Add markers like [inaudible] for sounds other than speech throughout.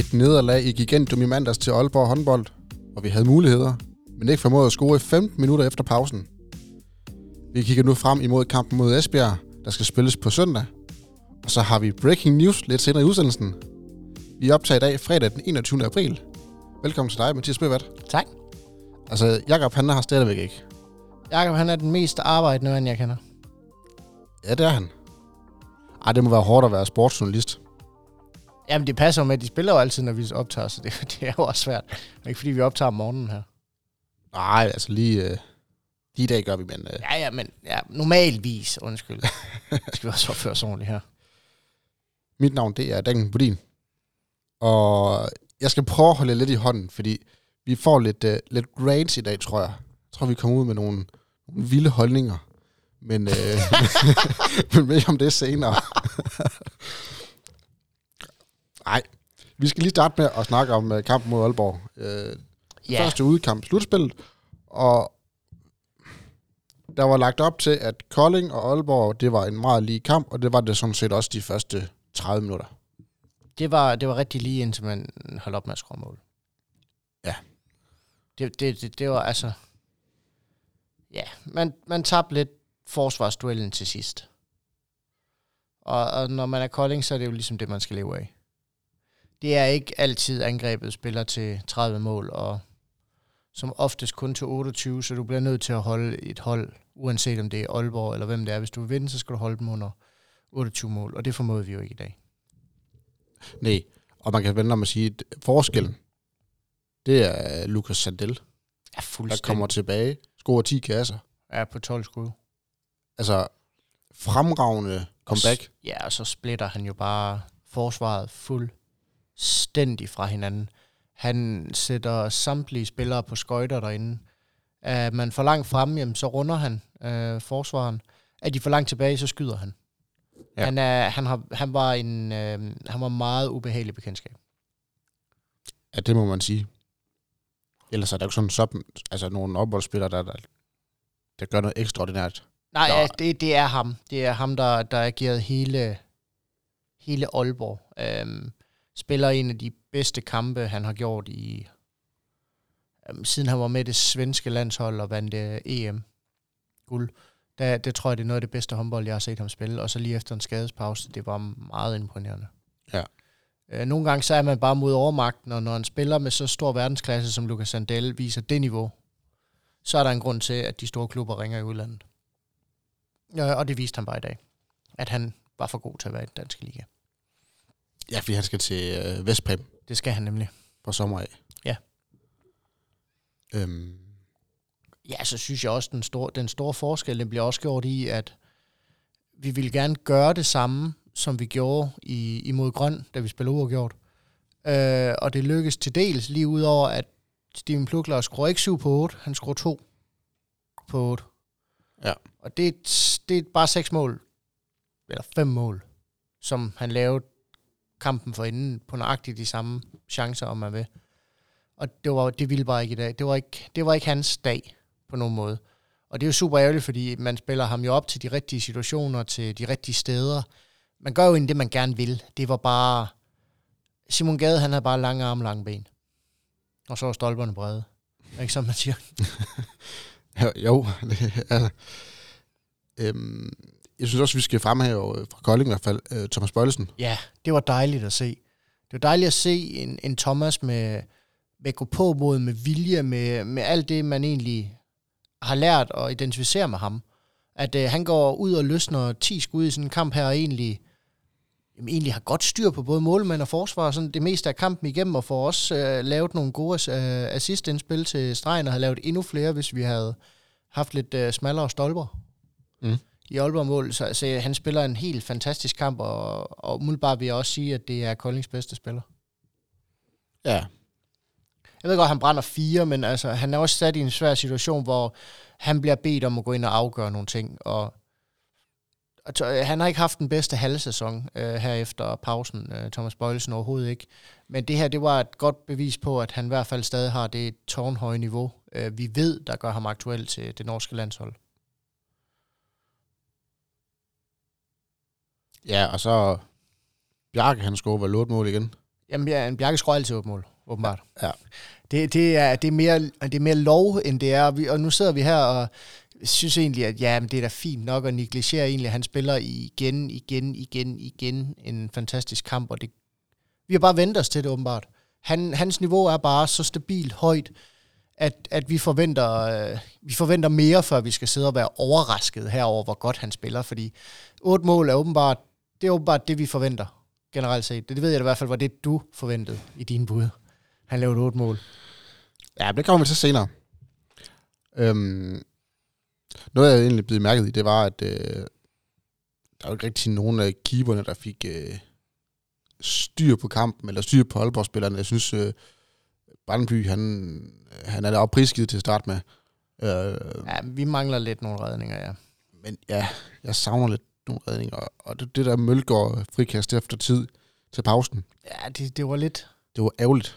Et nederlag i gigantum i mandags til Aalborg håndbold, og vi havde muligheder, men ikke formåede at score i 15 minutter efter pausen. Vi kigger nu frem imod kampen mod Esbjerg, der skal spilles på søndag. Og så har vi breaking news lidt senere i udsendelsen. Vi optager i dag fredag den 21. april. Velkommen til dig, Mathias Bøvat. Tak. Altså, Jakob han har stadigvæk ikke. Jakob, han er den mest arbejdende mand, jeg kender. Ja, det er han. Ej, det må være hårdt at være sportsjournalist. Jamen, det passer med, at de spiller jo altid, når vi optager, så det, [laughs] det er jo også svært. Men ikke fordi vi optager om morgenen her. Nej, altså lige, øh, lige i dag gør vi, men... Øh, Ja, ja, men ja, normalvis, undskyld. Det skal vi også opføre os ordentligt her. Mit navn, det er Dan Budin. Og jeg skal prøve at holde lidt i hånden, fordi vi får lidt, uh, lidt rants i dag, tror jeg. Jeg tror, vi kommer ud med nogle, nogle vilde holdninger. Men, [laughs] uh, men mere om det senere. Nej, vi skal lige starte med at snakke om uh, kampen mod Aalborg. Uh, Ja, Første udkamp, slutspillet. Og der var lagt op til, at Kolding og Aalborg, det var en meget lige kamp, og det var det sådan set også de første 30 minutter. det var, det var rigtig lige indtil man holdt op med at score mål. Ja. Det, det, det, det var altså... Ja, man, man tabte lidt forsvarsduellen til sidst. Og, og når man er Kolding, så er det jo ligesom det, man skal leve af. Det er ikke altid angrebet spiller til 30 mål, og som oftest kun til 28, så du bliver nødt til at holde et hold, uanset om det er Aalborg eller hvem det er. Hvis du vil vinde, så skal du holde dem under 28 mål, og det formåede vi jo ikke i dag. Nej, og man kan vende om at sige, at forskellen, det er Lukas Sandel, Ja, der kommer tilbage, scorer 10 kasser. er på 12 skud. Altså, fremragende comeback. Ja, og så splitter han jo bare forsvaret fuldstændig fra hinanden. Han sætter samtlige spillere på skøjter derinde. Er man for langt fremme, jamen, så runder han øh, forsvaren. Er de for langt tilbage, så skyder han. Ja. Han, er, han, har, han, var en, øh, han var meget ubehagelig bekendtskab. Ja, det må man sige. Ellers er der jo sådan sub, altså nogle opholdsspillere, der, der, der gør noget ekstraordinært. Nej, Nå. ja, det, det er ham. Det er ham, der, der agerede hele, hele Aalborg. Øhm, spiller en af de bedste kampe, han har gjort i øhm, siden han var med det svenske landshold og vandt øh, EM guld. Der, det tror jeg, det er noget af det bedste håndbold, jeg har set ham spille. Og så lige efter en skadespause, det var meget imponerende. Ja. Øh, nogle gange så er man bare mod overmagten, og når en spiller med så stor verdensklasse som Lucas Sandel viser det niveau, så er der en grund til, at de store klubber ringer i udlandet. Ja, og det viste han bare i dag. At han var for god til at være i den danske liga. Ja, fordi han skal til øh, Vestprem Det skal han nemlig. på sommer af. Ja. Øhm, Ja, så synes jeg også, den store, den store forskel den bliver også gjort i, at vi vil gerne gøre det samme, som vi gjorde i, imod Grøn, da vi spillede uafgjort. Øh, og det lykkes til dels lige ud over, at Steven Plukler skruer ikke 7 på 8, han skruer 2 på 8. Ja. Og det, er- det er bare 6 mål, eller 5 mål, som han lavede kampen for inden på nøjagtigt de samme chancer, om man vil. Og det, var, det ville bare ikke i dag. Det var ikke, det var ikke hans dag på nogen måde. Og det er jo super ærgerligt, fordi man spiller ham jo op til de rigtige situationer, til de rigtige steder. Man gør jo egentlig det, man gerne vil. Det var bare... Simon Gade, han havde bare lange arme, lange ben. Og så var stolperne brede. Ikke som man siger? [laughs] jo, jo det er øhm, jeg synes også, vi skal fremhæve øh, fra Kolding i hvert fald, øh, Thomas Bøjlesen. Ja, det var dejligt at se. Det var dejligt at se en, en Thomas med, med gå på mod, med vilje, med, med alt det, man egentlig har lært at identificere med ham. At øh, han går ud og løsner 10 skud i sådan en kamp her, og egentlig, jamen, egentlig har godt styr på både målmænd og forsvar, sådan det meste af kampen igennem, og får også øh, lavet nogle gode øh, assistindspil til stregen, og har lavet endnu flere, hvis vi havde haft lidt øh, smallere stolper Mm. I Aalborg-mål. Så, så han spiller en helt fantastisk kamp, og, og umiddelbart vil jeg også sige, at det er Koldings bedste spiller. Ja, Jeg ved godt, han brænder fire, men altså, han er også sat i en svær situation, hvor han bliver bedt om at gå ind og afgøre nogle ting, og øh, han har ikke haft den bedste halvsæson øh, her efter pausen, øh, Thomas Bøjelsen overhovedet ikke. Men det her, det var et godt bevis på, at han i hvert fald stadig har det tårnhøje niveau, øh, vi ved, der gør ham aktuel til det norske landshold. Ja og så Bjarke, han scorer vel 8 mål igen. Jamen, ja, en Bjarke skruer altid op mål, åbenbart. Ja. Det, det, er, det, er mere, det er mere lov, end det er. Og, vi, og nu sidder vi her og synes egentlig, at ja, men det er da fint nok at negligere egentlig, at han spiller igen, igen, igen, igen en fantastisk kamp, og det, vi har bare ventet os til det åbenbart. Han, hans niveau er bare så stabilt højt, at, at vi, forventer, øh, vi forventer mere, før vi skal sidde og være overrasket herover, hvor godt han spiller, fordi otte mål er åbenbart, det er åbenbart det, vi forventer generelt set. Det, det ved jeg i hvert fald var det, du forventede i din bud. Han lavede otte mål. Ja, det kommer vi til senere. Øhm, noget, jeg egentlig blev mærket i, det var, at øh, der var ikke rigtig nogen af keeperne, der fik øh, styr på kampen, eller styr på Aalborg-spillerne. Jeg synes, øh, Brandby, han, han er da også prisgivet til at starte med. Øh, ja, vi mangler lidt nogle redninger, ja. Men ja, jeg savner lidt nogle redninger. Og det, det der Mølgaard frikast efter tid til pausen. Ja, det, det var lidt... Det var ærgerligt.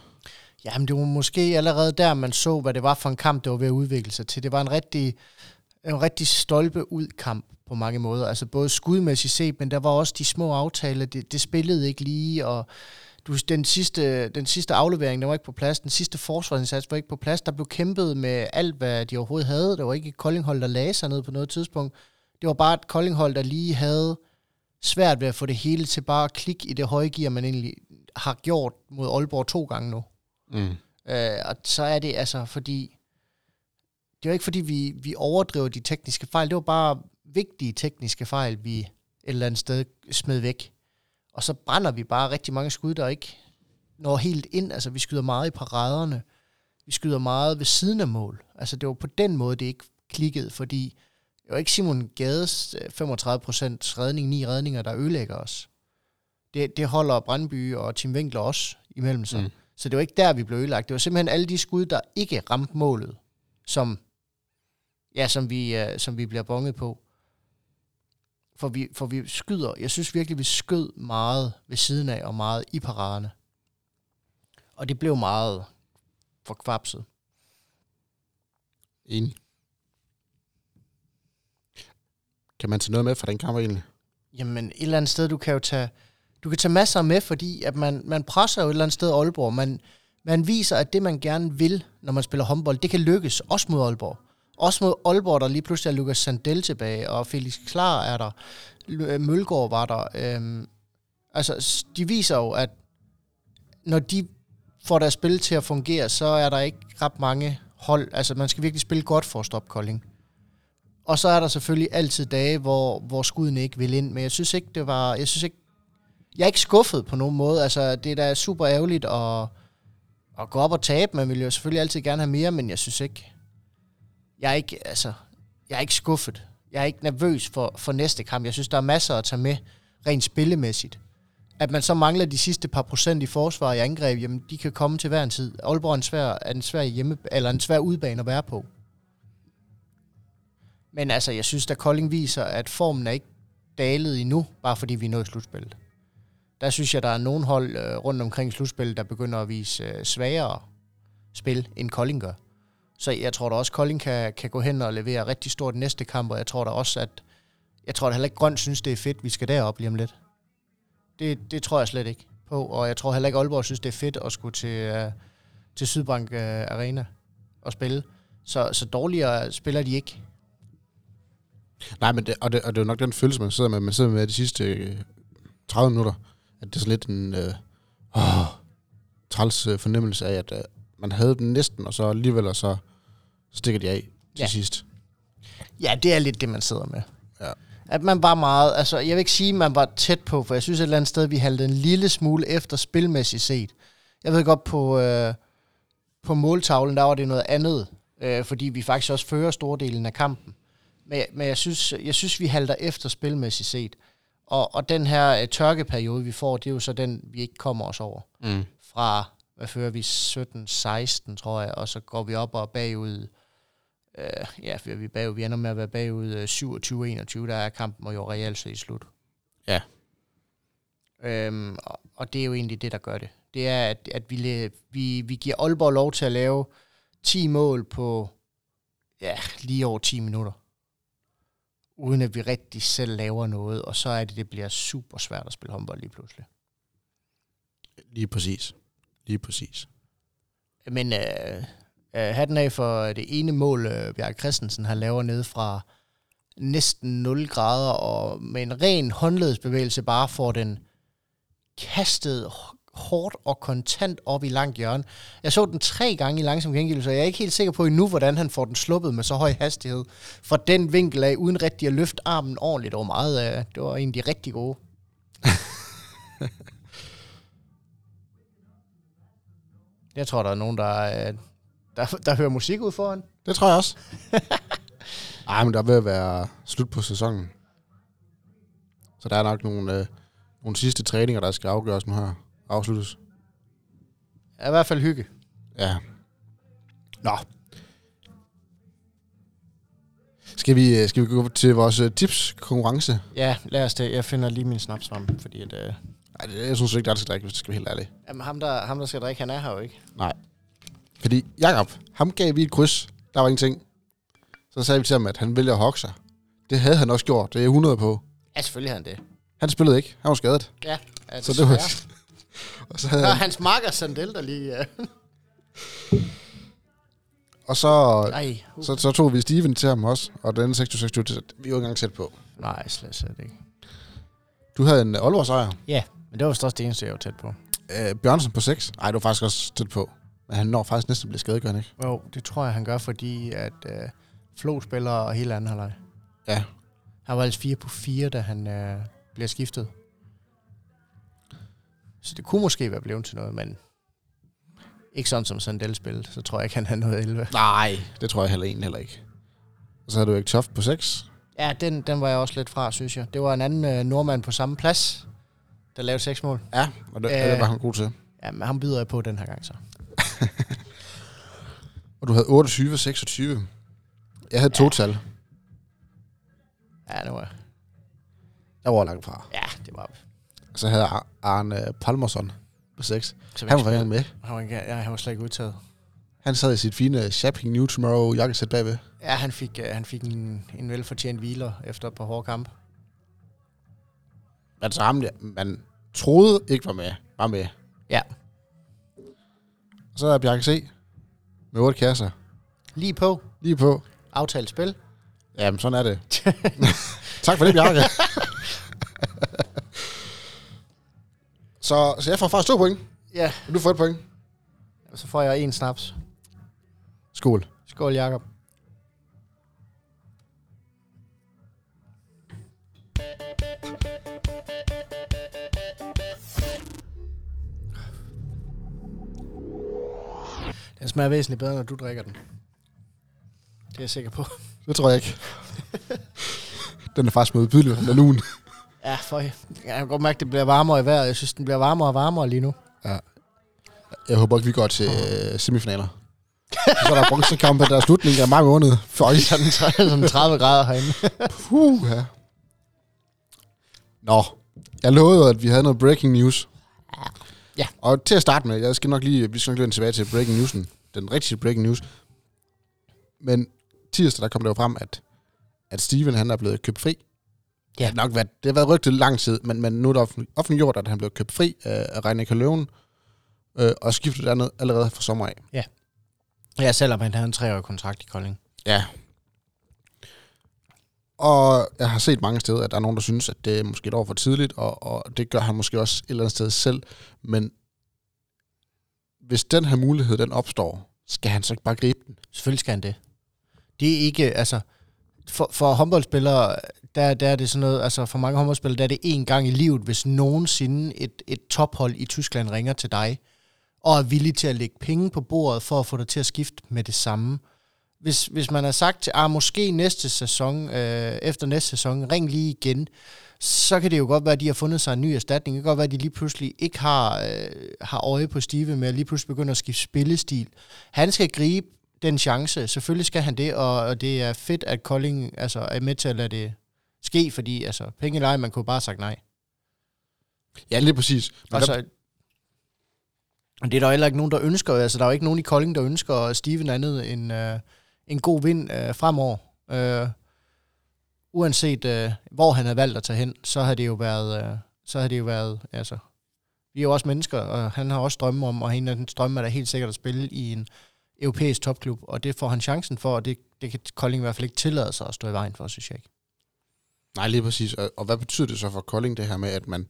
Jamen, det var måske allerede der, man så, hvad det var for en kamp, det var ved at udvikle sig til. Det var en rigtig, en rigtig stolpe ud kamp på mange måder. Altså både skudmæssigt set, men der var også de små aftaler. Det, det spillede ikke lige, og du, den, sidste, den sidste aflevering, der var ikke på plads. Den sidste forsvarsindsats var ikke på plads. Der blev kæmpet med alt, hvad de overhovedet havde. Der var ikke et koldinghold, der lagde sig ned på noget tidspunkt. Det var bare et koldinghold, der lige havde svært ved at få det hele til bare at klikke i det høje gear, man egentlig har gjort mod Aalborg to gange nu. Mm. Øh, og så er det altså, fordi det var ikke fordi, vi, vi overdriver de tekniske fejl, det var bare vigtige tekniske fejl, vi et eller andet sted smed væk. Og så brænder vi bare rigtig mange skud, der ikke når helt ind. Altså, vi skyder meget i paraderne. Vi skyder meget ved siden af mål. Altså, det var på den måde, det ikke klikkede, fordi det var ikke Simon Gades 35% øh, redning, ni redninger, der ødelægger os. Det, det holder Brandby og Tim Winkler også imellem sig. Mm. Så det var ikke der, vi blev ødelagt. Det var simpelthen alle de skud, der ikke ramte målet, som, ja, som, vi, uh, som vi bliver bonget på. For vi, for vi skyder, jeg synes virkelig, vi skød meget ved siden af, og meget i paraderne. Og det blev meget forkvapset. Enig. Kan man tage noget med fra den kamp egentlig? Jamen, et eller andet sted, du kan jo tage, du kan tage masser med, fordi at man, man presser jo et eller andet sted Aalborg. Man, man viser, at det, man gerne vil, når man spiller håndbold, det kan lykkes, også mod Aalborg. Også mod Aalborg, der lige pludselig er Lukas Sandel tilbage, og Felix Klar er der, øh, Mølgaard var der. Øhm, altså, de viser jo, at når de får deres spil til at fungere, så er der ikke ret mange hold. Altså, man skal virkelig spille godt for at stoppe Kolding. Og så er der selvfølgelig altid dage, hvor, hvor skuden ikke vil ind, men jeg synes ikke, det var, jeg synes ikke, jeg er ikke skuffet på nogen måde. Altså, det er da super ærgerligt at, at gå op og tabe. Man vil jo selvfølgelig altid gerne have mere, men jeg synes ikke, jeg er ikke, altså, jeg er ikke skuffet. Jeg er ikke nervøs for, for næste kamp. Jeg synes, der er masser at tage med, rent spillemæssigt. At man så mangler de sidste par procent i forsvar i angreb, jamen de kan komme til hver en tid. Aalborg er en svær, er en svær, hjemme, eller en svær udbane at være på. Men altså, jeg synes, at Kolding viser, at formen er ikke dalet endnu, bare fordi vi er nået slutspillet. Der synes jeg, der er nogen hold øh, rundt omkring slutspillet, der begynder at vise øh, svagere spil, end Kolding gør. Så jeg tror da også, at Kolding kan, kan gå hen og levere rigtig stort næste kamp, og jeg tror da også, at jeg tror da heller ikke, Grøn synes, det er fedt, vi skal derop lige om lidt. Det, det tror jeg slet ikke på, og jeg tror heller ikke, Aalborg synes, det er fedt at skulle til, øh, til Sydbank øh, Arena og spille. Så, så dårligere spiller de ikke. Nej, men det, og, det, og det er jo nok den følelse, man sidder med, man sidder med de sidste 30 minutter, at det er sådan lidt en øh, åh, træls fornemmelse af, at øh, man havde den næsten, og så alligevel, så stikker de af til ja. sidst. Ja, det er lidt det, man sidder med. Ja. At man var meget, altså jeg vil ikke sige, at man var tæt på, for jeg synes et eller andet sted, vi haltede en lille smule efter spilmæssigt set. Jeg ved godt, på, øh, på måltavlen, der var det noget andet, øh, fordi vi faktisk også fører store delen af kampen. Men, men jeg, synes, jeg synes, vi halter efter spilmæssigt set. Og, og den her øh, tørkeperiode, vi får, det er jo så den, vi ikke kommer os over. Mm. Fra hvad fører vi, 17-16, tror jeg, og så går vi op og bagud, øh, ja, vi, bagud, vi ender med at være bagud øh, 27-21, der er kampen jo reelt set slut. Ja. Øhm, og, og det er jo egentlig det, der gør det. Det er, at, at vi, vi, vi giver Aalborg lov til at lave 10 mål på ja, lige over 10 minutter. Uden at vi rigtig selv laver noget, og så er det, det bliver super svært at spille håndbold lige pludselig. Lige præcis. Lige præcis. Men øh, øh, hatten af for det ene mål, øh, Bjarke Christensen har laver ned fra næsten 0 grader, og med en ren håndledsbevægelse bare får den kastet hårdt og kontant op i langt hjørne. Jeg så den tre gange i langsom gengivelse, og jeg er ikke helt sikker på endnu, hvordan han får den sluppet med så høj hastighed fra den vinkel af, uden rigtig at løfte armen ordentligt. Det var, meget, øh, det var en af de rigtig gode. [laughs] jeg tror, der er nogen, der, øh, der, der hører musik ud foran. Det tror jeg også. [laughs] Ej, men der vil være slut på sæsonen. Så der er nok nogle, øh, nogle sidste træninger, der skal afgøres nu her. Afsluttes. Ja, I hvert fald hygge. Ja. Nå. Skal vi, øh, skal vi gå til vores øh, tips-konkurrence? Ja, lad os det. Jeg finder lige min snaps frem, fordi at, øh, Nej, det, jeg synes ikke, der skal drikke, hvis det skal være helt ærligt. jamen, ham, der, ham, der skal drikke, han er her jo ikke. Nej. Fordi Jakob, ham gav vi et kryds. Der var ingenting. Så sagde vi til ham, at han vælger at hokse sig. Det havde han også gjort. Det er jeg 100 på. Ja, selvfølgelig har han det. Han spillede ikke. Han var skadet. Ja, ja Så det var... og, så havde Der er han, hans marker Sandel, der lige... Øh. og så, Ej, uh. så, så, tog vi Steven til ham også. Og den 26 vi var ikke engang tæt på. Nej, slet, slet ikke. Du havde en Aalborg sejr. Ja, men det var vist også det eneste, jeg var tæt på. Øh, Bjørnsen på 6. Nej, du var faktisk også tæt på. Men han når faktisk næsten at blive skadet, gør han ikke? Jo, det tror jeg, han gør, fordi at øh, Flo spiller og hele anden halvleg. Ja. Han var altså 4 på 4, da han øh, bliver skiftet. Så det kunne måske være blevet til noget, men ikke sådan som Sandel spillede, så tror jeg ikke, han havde noget 11. Nej, det tror jeg heller egentlig heller ikke. Og så havde du ikke Toft på 6. Ja, den, den var jeg også lidt fra, synes jeg. Det var en anden øh, nordmand på samme plads, der lavede seks mål. Ja, og det, Øh. det var han god til. Ja, men ham byder jeg på den her gang så. [laughs] Og du havde 28 26. Jeg havde Ja. total. Ja, det var, Jeg var langt fra. ja, det var... Så havde Arne Palmerson på 6. Så Han var faktisk med. han var, ikke, ja, han var slet ikke udtaget. Han sad i sit fine Shopping New Tomorrow jakkesæt bagved. Ja, han fik, uh, han fik en, en velfortjent hviler efter et par hårde kampe. Altså ham, der, man troede ikke var med, var med. Ja. Og så er Bjarke C. Med 8 kasser. Lige på. Lige på. Aftalt spil. Jamen, sådan er det. [laughs] tak for det, Bjarke. [laughs] så, så jeg får faktisk to point, Ja, og du får et point. og så får jeg en snaps. Skål. Skål, Jakob. Den smager væsentligt bedre, når du drikker den. Det er jeg sikker på. Det tror jeg ikke. [laughs] den er faktisk med udbydelig, den er lugen. Ja, for jeg kan godt mærke, at det bliver varmere i vejret. Jeg synes, den bliver varmere og varmere lige nu. Jeg håber ikke, vi går til øh, semifinaler. så er der bronzekampe, der er slutningen af mange måneder. Føj. Sådan, sådan 30 grader herinde. [laughs] Puh, ja. Nå, jeg lovede, at vi havde noget breaking news. Ja. Og til at starte med, jeg skal nok lige, vi skal nok lige tilbage til breaking newsen. Den rigtige breaking news. Men tirsdag, der kom det jo frem, at, at Steven, han er blevet købt fri. Ja. Det nok været, det har været rygtet lang tid, men, men nu er det offentlig- offentliggjort, at han blev købt fri af, Reinicke Løven, øh, og skiftet derned allerede fra sommer af. Ja, selvom han havde en treårig kontrakt i Kolding. Ja. Og jeg har set mange steder, at der er nogen, der synes, at det er måske et år for tidligt, og, og det gør han måske også et eller andet sted selv. Men hvis den her mulighed, den opstår, skal han så ikke bare gribe den? Selvfølgelig skal han det. Det er ikke, altså, for, for håndboldspillere, der, der er det sådan noget, altså for mange håndboldspillere, der er det en gang i livet, hvis nogensinde et, et tophold i Tyskland ringer til dig, og er villig til at lægge penge på bordet for at få dig til at skifte med det samme. Hvis, hvis man har sagt til, ah, måske næste sæson, øh, efter næste sæson, ring lige igen, så kan det jo godt være, at de har fundet sig en ny erstatning. Det kan godt være, at de lige pludselig ikke har, øh, har øje på Stive med at lige pludselig begynde at skifte spillestil. Han skal gribe den chance. Selvfølgelig skal han det, og, og det er fedt, at Kolding altså, er med til at lade det ske, fordi altså, penge leje, man kunne bare have sagt nej. Ja, lige præcis. Men Altså, der, og det er der heller ikke nogen, der ønsker. Altså, der er jo ikke nogen i Kolding, der ønsker Steven andet end øh, en god vind øh, fremover. Øh, uanset øh, hvor han havde valgt at tage hen, så har det jo været, øh, så har det jo været altså, Vi er jo også mennesker, og han har også drømme om, og en af hans drømme er da helt sikkert at spille i en europæisk topklub, og det får han chancen for, og det, det kan Kolding i hvert fald ikke tillade sig at stå i vejen for, synes jeg ikke. Nej, lige præcis. Og, og hvad betyder det så for Kolding, det her med, at man...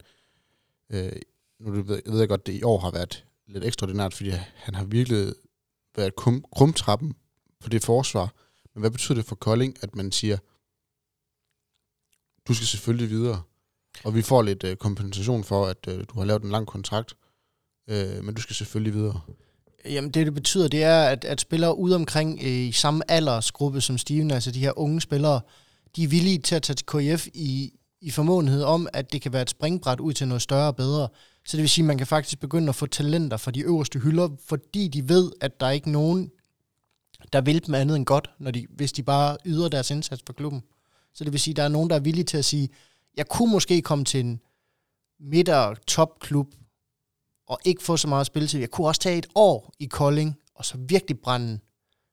Øh, nu ved, ved jeg godt, det i år har været lidt ekstraordinært, fordi han har virkelig været krum, krumtrappen på det forsvar. Men hvad betyder det for Kolding, at man siger, du skal selvfølgelig videre, og vi får lidt øh, kompensation for, at øh, du har lavet en lang kontrakt, øh, men du skal selvfølgelig videre. Jamen det, det betyder, det er, at, at spillere ude omkring øh, i samme aldersgruppe som Steven, altså de her unge spillere, de er villige til at tage til KF i, i formåenhed om, at det kan være et springbræt ud til noget større og bedre. Så det vil sige, at man kan faktisk begynde at få talenter fra de øverste hylder, fordi de ved, at der er ikke nogen, der vil dem andet end godt, når de, hvis de bare yder deres indsats for klubben. Så det vil sige, at der er nogen, der er villige til at sige, jeg kunne måske komme til en midter topklub og ikke få så meget spilletid. Jeg kunne også tage et år i Kolding, og så virkelig brænde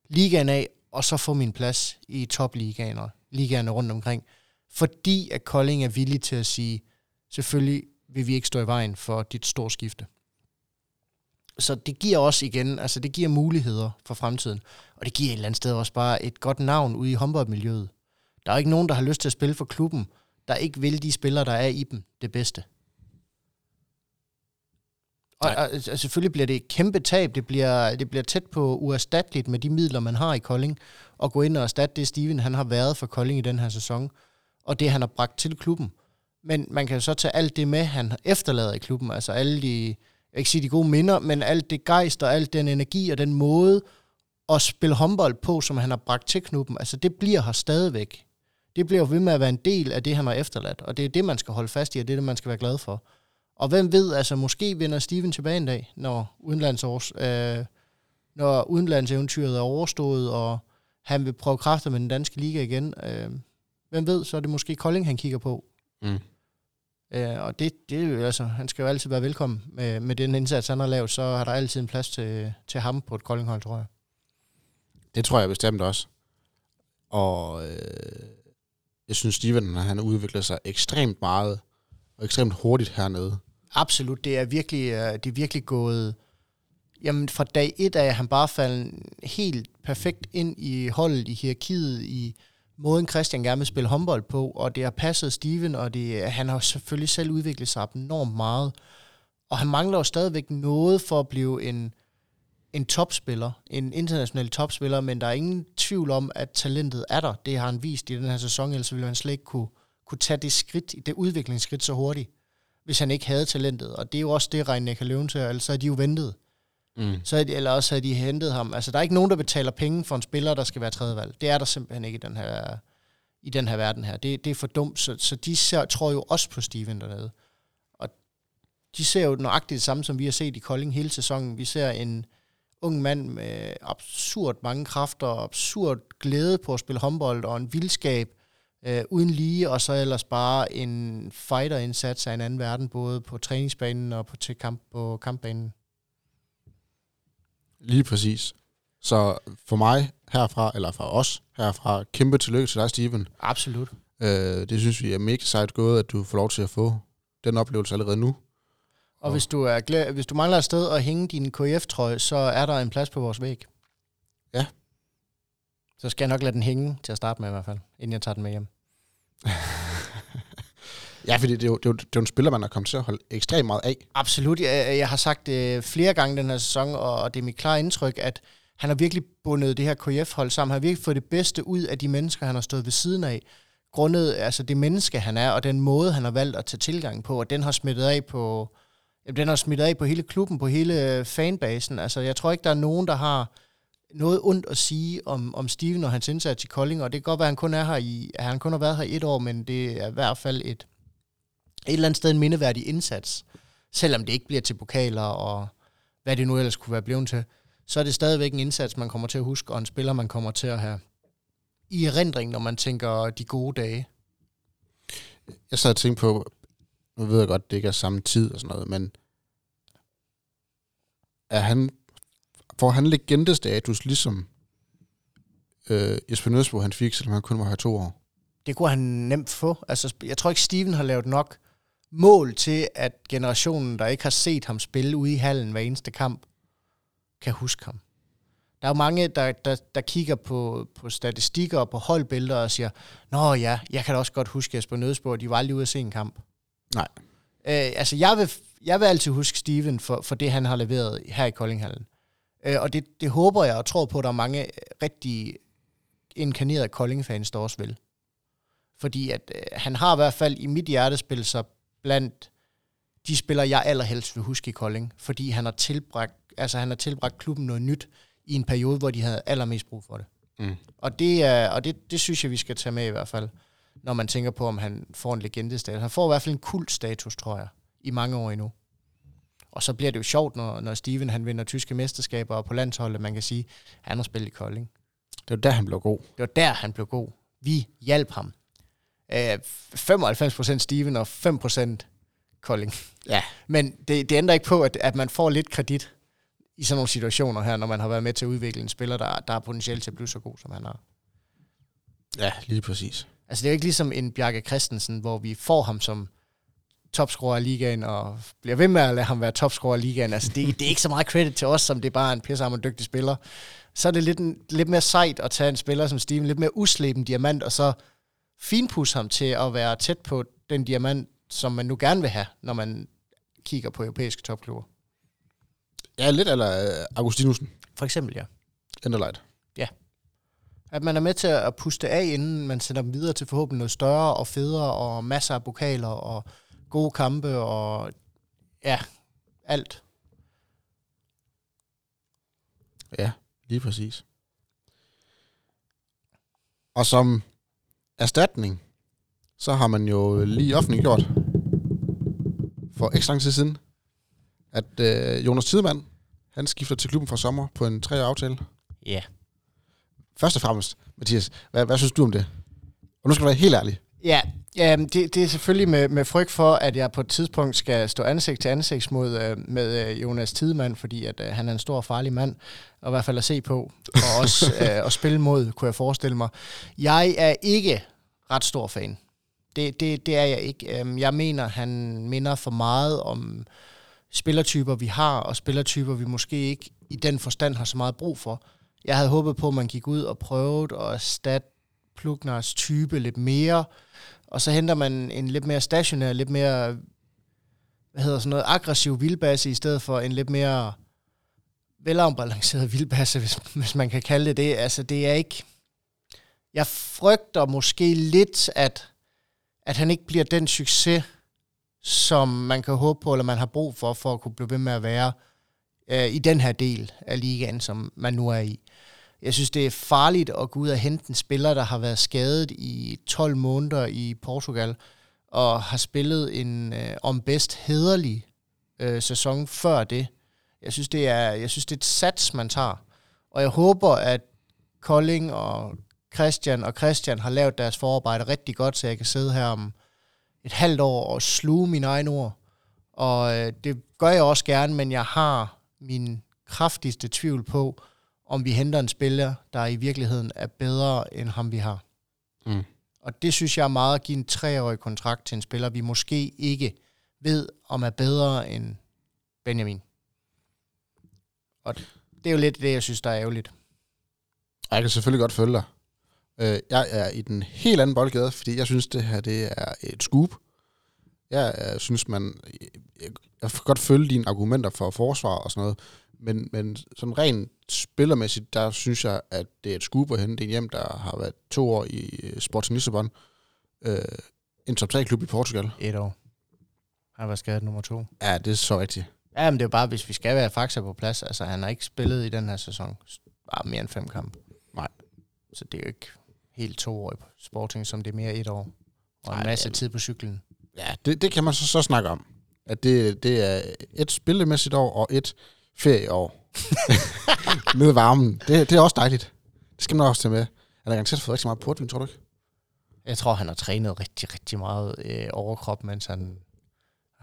ligaen af, og så få min plads i topligaen og ligaerne rundt omkring. Fordi at Kolding er villig til at sige, selvfølgelig vil vi ikke stå i vejen for dit store skifte. Så det giver også igen, altså det giver muligheder for fremtiden. Og det giver et eller andet sted også bare et godt navn ude i håndboldmiljøet. Der er ikke nogen, der har lyst til at spille for klubben, der ikke vil de spillere, der er i dem, det bedste. Og, og, og selvfølgelig bliver det et kæmpe tab. Det bliver, det bliver tæt på uerstatteligt med de midler, man har i Kolding, og gå ind og erstatte det, Steven han har været for Kolding i den her sæson, og det, han har bragt til klubben. Men man kan jo så tage alt det med, han efterlader i klubben, altså alle de, jeg ikke sige de gode minder, men alt det gejst og alt den energi og den måde at spille håndbold på, som han har bragt til klubben, altså det bliver her stadigvæk. Det bliver jo ved med at være en del af det, han har efterladt, og det er det, man skal holde fast i, og det er det, man skal være glad for. Og hvem ved, altså måske vender Steven tilbage en dag, når udenlandsårs, øh, når udenlandseventyret er overstået, og han vil prøve kræfter med den danske liga igen. Øh, hvem ved, så er det måske Kolding, han kigger på. Mm. Øh, og det, det er jo altså, han skal jo altid være velkommen med, med den indsats, han har lavet, så har der altid en plads til, til ham på et Koldinghold, tror jeg. Det tror jeg bestemt også. Og øh, jeg synes, Steven han har udviklet sig ekstremt meget, og ekstremt hurtigt hernede. Absolut, det er virkelig, øh, det er virkelig gået... Jamen, fra dag et af han bare faldet helt perfekt ind i holdet, i hierarkiet, i måden Christian gerne vil spille håndbold på, og det har passet Steven, og det, han har selvfølgelig selv udviklet sig enormt meget. Og han mangler jo stadigvæk noget for at blive en, en topspiller, en international topspiller, men der er ingen tvivl om, at talentet er der. Det har han vist i den her sæson, ellers ville han slet ikke kunne, kunne tage det skridt, det udviklingsskridt så hurtigt hvis han ikke havde talentet. Og det er jo også det, Reine kan løve til, ellers så er de jo ventet. Mm. Så er de, eller også havde de hentet ham. Altså, der er ikke nogen, der betaler penge for en spiller, der skal være tredje valg. Det er der simpelthen ikke i den her, i den her verden her. Det, det er for dumt, så, så de ser, tror jo også på Steven dernede. Og de ser jo nøjagtigt det samme, som vi har set i Kolding hele sæsonen. Vi ser en ung mand med absurd mange kræfter, absurd glæde på at spille håndbold og en vildskab, øh, uden lige, og så ellers bare en fighter-indsats af en anden verden, både på træningsbanen og på, til kamp, på kampbanen. Lige præcis. Så for mig herfra, eller for os herfra, kæmpe tillykke til dig, Steven. Absolut. Øh, det synes vi er mega sejt gået, at du får lov til at få den oplevelse allerede nu. Og, og hvis, du er glad, hvis du mangler et sted at hænge din KF-trøje, så er der en plads på vores væg. Ja. Så skal jeg nok lade den hænge til at starte med i hvert fald, inden jeg tager den med hjem. [laughs] ja, fordi det er, jo, det, er jo, det er jo en spiller, man har kommet til at holde ekstremt meget af. Absolut. Jeg, jeg har sagt det flere gange den her sæson, og det er mit klare indtryk, at han har virkelig bundet det her KF-hold sammen. Han har virkelig fået det bedste ud af de mennesker, han har stået ved siden af. Grundet altså det menneske, han er, og den måde, han har valgt at tage tilgang på, og den har smittet af på, den har smittet af på hele klubben, på hele fanbasen. Altså, jeg tror ikke, der er nogen, der har noget ondt at sige om, om Steven og hans indsats i Kolding, og det kan godt være, at han kun er her i, at han kun har været her et år, men det er i hvert fald et, et eller andet sted en mindeværdig indsats. Selvom det ikke bliver til pokaler og hvad det nu ellers kunne være blevet til, så er det stadigvæk en indsats, man kommer til at huske, og en spiller, man kommer til at have i erindring, når man tænker de gode dage. Jeg sad og tænkte på, nu ved jeg godt, det ikke er samme tid og sådan noget, men er han får han legendestatus, ligesom øh, Jesper Nøsbo, han fik, selvom han kun var her to år? Det kunne han nemt få. Altså, jeg tror ikke, Steven har lavet nok mål til, at generationen, der ikke har set ham spille ude i hallen hver eneste kamp, kan huske ham. Der er jo mange, der, der, der kigger på, på statistikker og på holdbilleder og siger, Nå ja, jeg kan da også godt huske Jesper Nødsborg, de var aldrig ude at se en kamp. Nej. Øh, altså, jeg vil, jeg vil altid huske Steven for, for det, han har leveret her i Koldinghallen. Øh, og det, det håber jeg og tror på, at der er mange rigtig inkarnerede Kolding-fans, der også vil. Fordi at øh, han har i hvert fald i mit hjerte spillet sig blandt de spillere, jeg allerhelst vil huske i Kolding. Fordi han har tilbragt, altså han har tilbragt klubben noget nyt i en periode, hvor de havde allermest brug for det. Mm. Og, det, er, og det, det synes jeg, vi skal tage med i hvert fald, når man tænker på, om han får en legendestatus. Han får i hvert fald en kult status, tror jeg, i mange år endnu. Og så bliver det jo sjovt, når, når Steven han vinder tyske mesterskaber og på landsholdet, man kan sige, han har spillet i Kolding. Det var der, han blev god. Det var der, han blev god. Vi hjalp ham. Øh, 95% Steven og 5% Kolding. Ja. Men det, det ændrer ikke på, at, at man får lidt kredit i sådan nogle situationer her, når man har været med til at udvikle en spiller, der, der er potentielt til at blive så god, som han har. Ja, lige præcis. Altså det er jo ikke ligesom en Bjarke Christensen, hvor vi får ham som topscorer i ligaen, og bliver ved med at lade ham være topscorer i ligaen. Altså det, det er ikke så meget credit til os, som det er bare en pissehammer dygtig spiller. Så er det lidt, en, lidt mere sejt at tage en spiller som Steven, lidt mere usleben diamant, og så finpudse ham til at være tæt på den diamant, som man nu gerne vil have, når man kigger på europæiske topklubber. Ja, lidt eller uh, Augustinusen. For eksempel, ja. Enderlight. At man er med til at puste af, inden man sender dem videre til forhåbentlig noget større og federe, og masser af pokaler og gode kampe og ja, alt. Ja, lige præcis. Og som erstatning, så har man jo lige offentliggjort for ekstra lang tid siden, at øh, Jonas Tidemand, han skifter til klubben fra sommer på en tre aftale. Ja. Først og fremmest, Mathias, hvad, hvad synes du om det? Og nu skal du være helt ærlig. Ja, ja det, det er selvfølgelig med, med frygt for, at jeg på et tidspunkt skal stå ansigt til ansigt mod, øh, med øh, Jonas Tidemand, fordi at, øh, han er en stor og farlig mand, og i hvert fald at se på, og [laughs] også øh, at spille mod, kunne jeg forestille mig. Jeg er ikke ret stor fan. Det, det, det er jeg ikke. Øhm, Jeg mener, han minder for meget om spillertyper, vi har, og spillertyper, vi måske ikke i den forstand har så meget brug for. Jeg havde håbet på, at man gik ud og prøvede at erstatte Plugners type lidt mere, og så henter man en lidt mere stationær, lidt mere, hvad hedder sådan noget, aggressiv vildbasse, i stedet for en lidt mere velafbalanceret [laughs] vildbasse, hvis, hvis man kan kalde det det. Altså, det er ikke... Jeg frygter måske lidt, at, at han ikke bliver den succes, som man kan håbe på, eller man har brug for, for at kunne blive ved med at være øh, i den her del af ligaen, som man nu er i. Jeg synes, det er farligt at gå ud og hente en spiller, der har været skadet i 12 måneder i Portugal, og har spillet en øh, om bedst hederlig øh, sæson før det. Jeg synes, det er, jeg synes, det er et sats, man tager. Og jeg håber, at Kolding og Christian og Christian har lavet deres forarbejde rigtig godt, så jeg kan sidde her om et halvt år og sluge mine egne ord. Og øh, det gør jeg også gerne, men jeg har min kraftigste tvivl på, om vi henter en spiller, der i virkeligheden er bedre end ham, vi har. Mm. Og det synes jeg er meget at give en treårig kontrakt til en spiller, vi måske ikke ved, om er bedre end Benjamin. Og det er jo lidt det, jeg synes, der er ærgerligt. Og jeg kan selvfølgelig godt følge dig. Øh, jeg er i den helt anden boldgade, fordi jeg synes, det her det er et scoop. Jeg øh, synes, man... Jeg, jeg kan godt følge dine argumenter for forsvar og sådan noget, men, men sådan rent spillermæssigt, der synes jeg, at det er et scoop at hente en hjem, der har været to år i øh, Sporting Lissabon. Øh, en top 3-klub i Portugal. Et år. Han var skadet nummer to. Ja, det er så rigtigt. Ja, men det er jo bare, hvis vi skal være fakta på plads. Altså, han har ikke spillet i den her sæson. Bare mere end fem kampe. Nej. Så det er jo ikke helt to år i Sporting, som det er mere et år. Og en masse jamen. tid på cyklen. Ja, det, det kan man så, så snakke om. At det, det er et spillemæssigt år og et ferieår. [laughs] Nede i varmen. Det, det er også dejligt. Det skal man også tage med. Han har garanteret fået rigtig meget portvin, tror du ikke? Jeg tror, han har trænet rigtig, rigtig meget øh, overkrop, mens han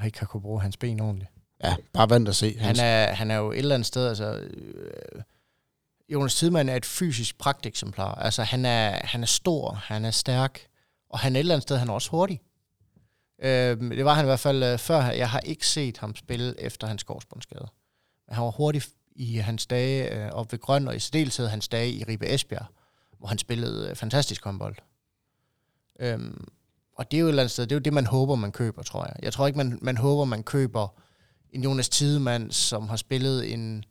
ikke har kunne bruge hans ben ordentligt. Ja, bare vent og se. Han er, han er jo et eller andet sted, altså... Øh, Jonas Tidemand er et fysisk pragteksemplar. Altså, han er, han er stor, han er stærk, og han er et eller andet sted, han er også hurtig. Øh, det var han i hvert fald øh, før. Jeg har ikke set ham spille efter hans korsbåndsskade. Han var hurtig i hans dage øh, op ved Grøn, og i særdeleshed hans dage i Ribe Esbjerg, hvor han spillede øh, fantastisk håndbold. Øhm, og det er jo et eller andet sted, det er jo det, man håber, man køber, tror jeg. Jeg tror ikke, man, man håber, man køber en Jonas Tidemand, som har spillet en,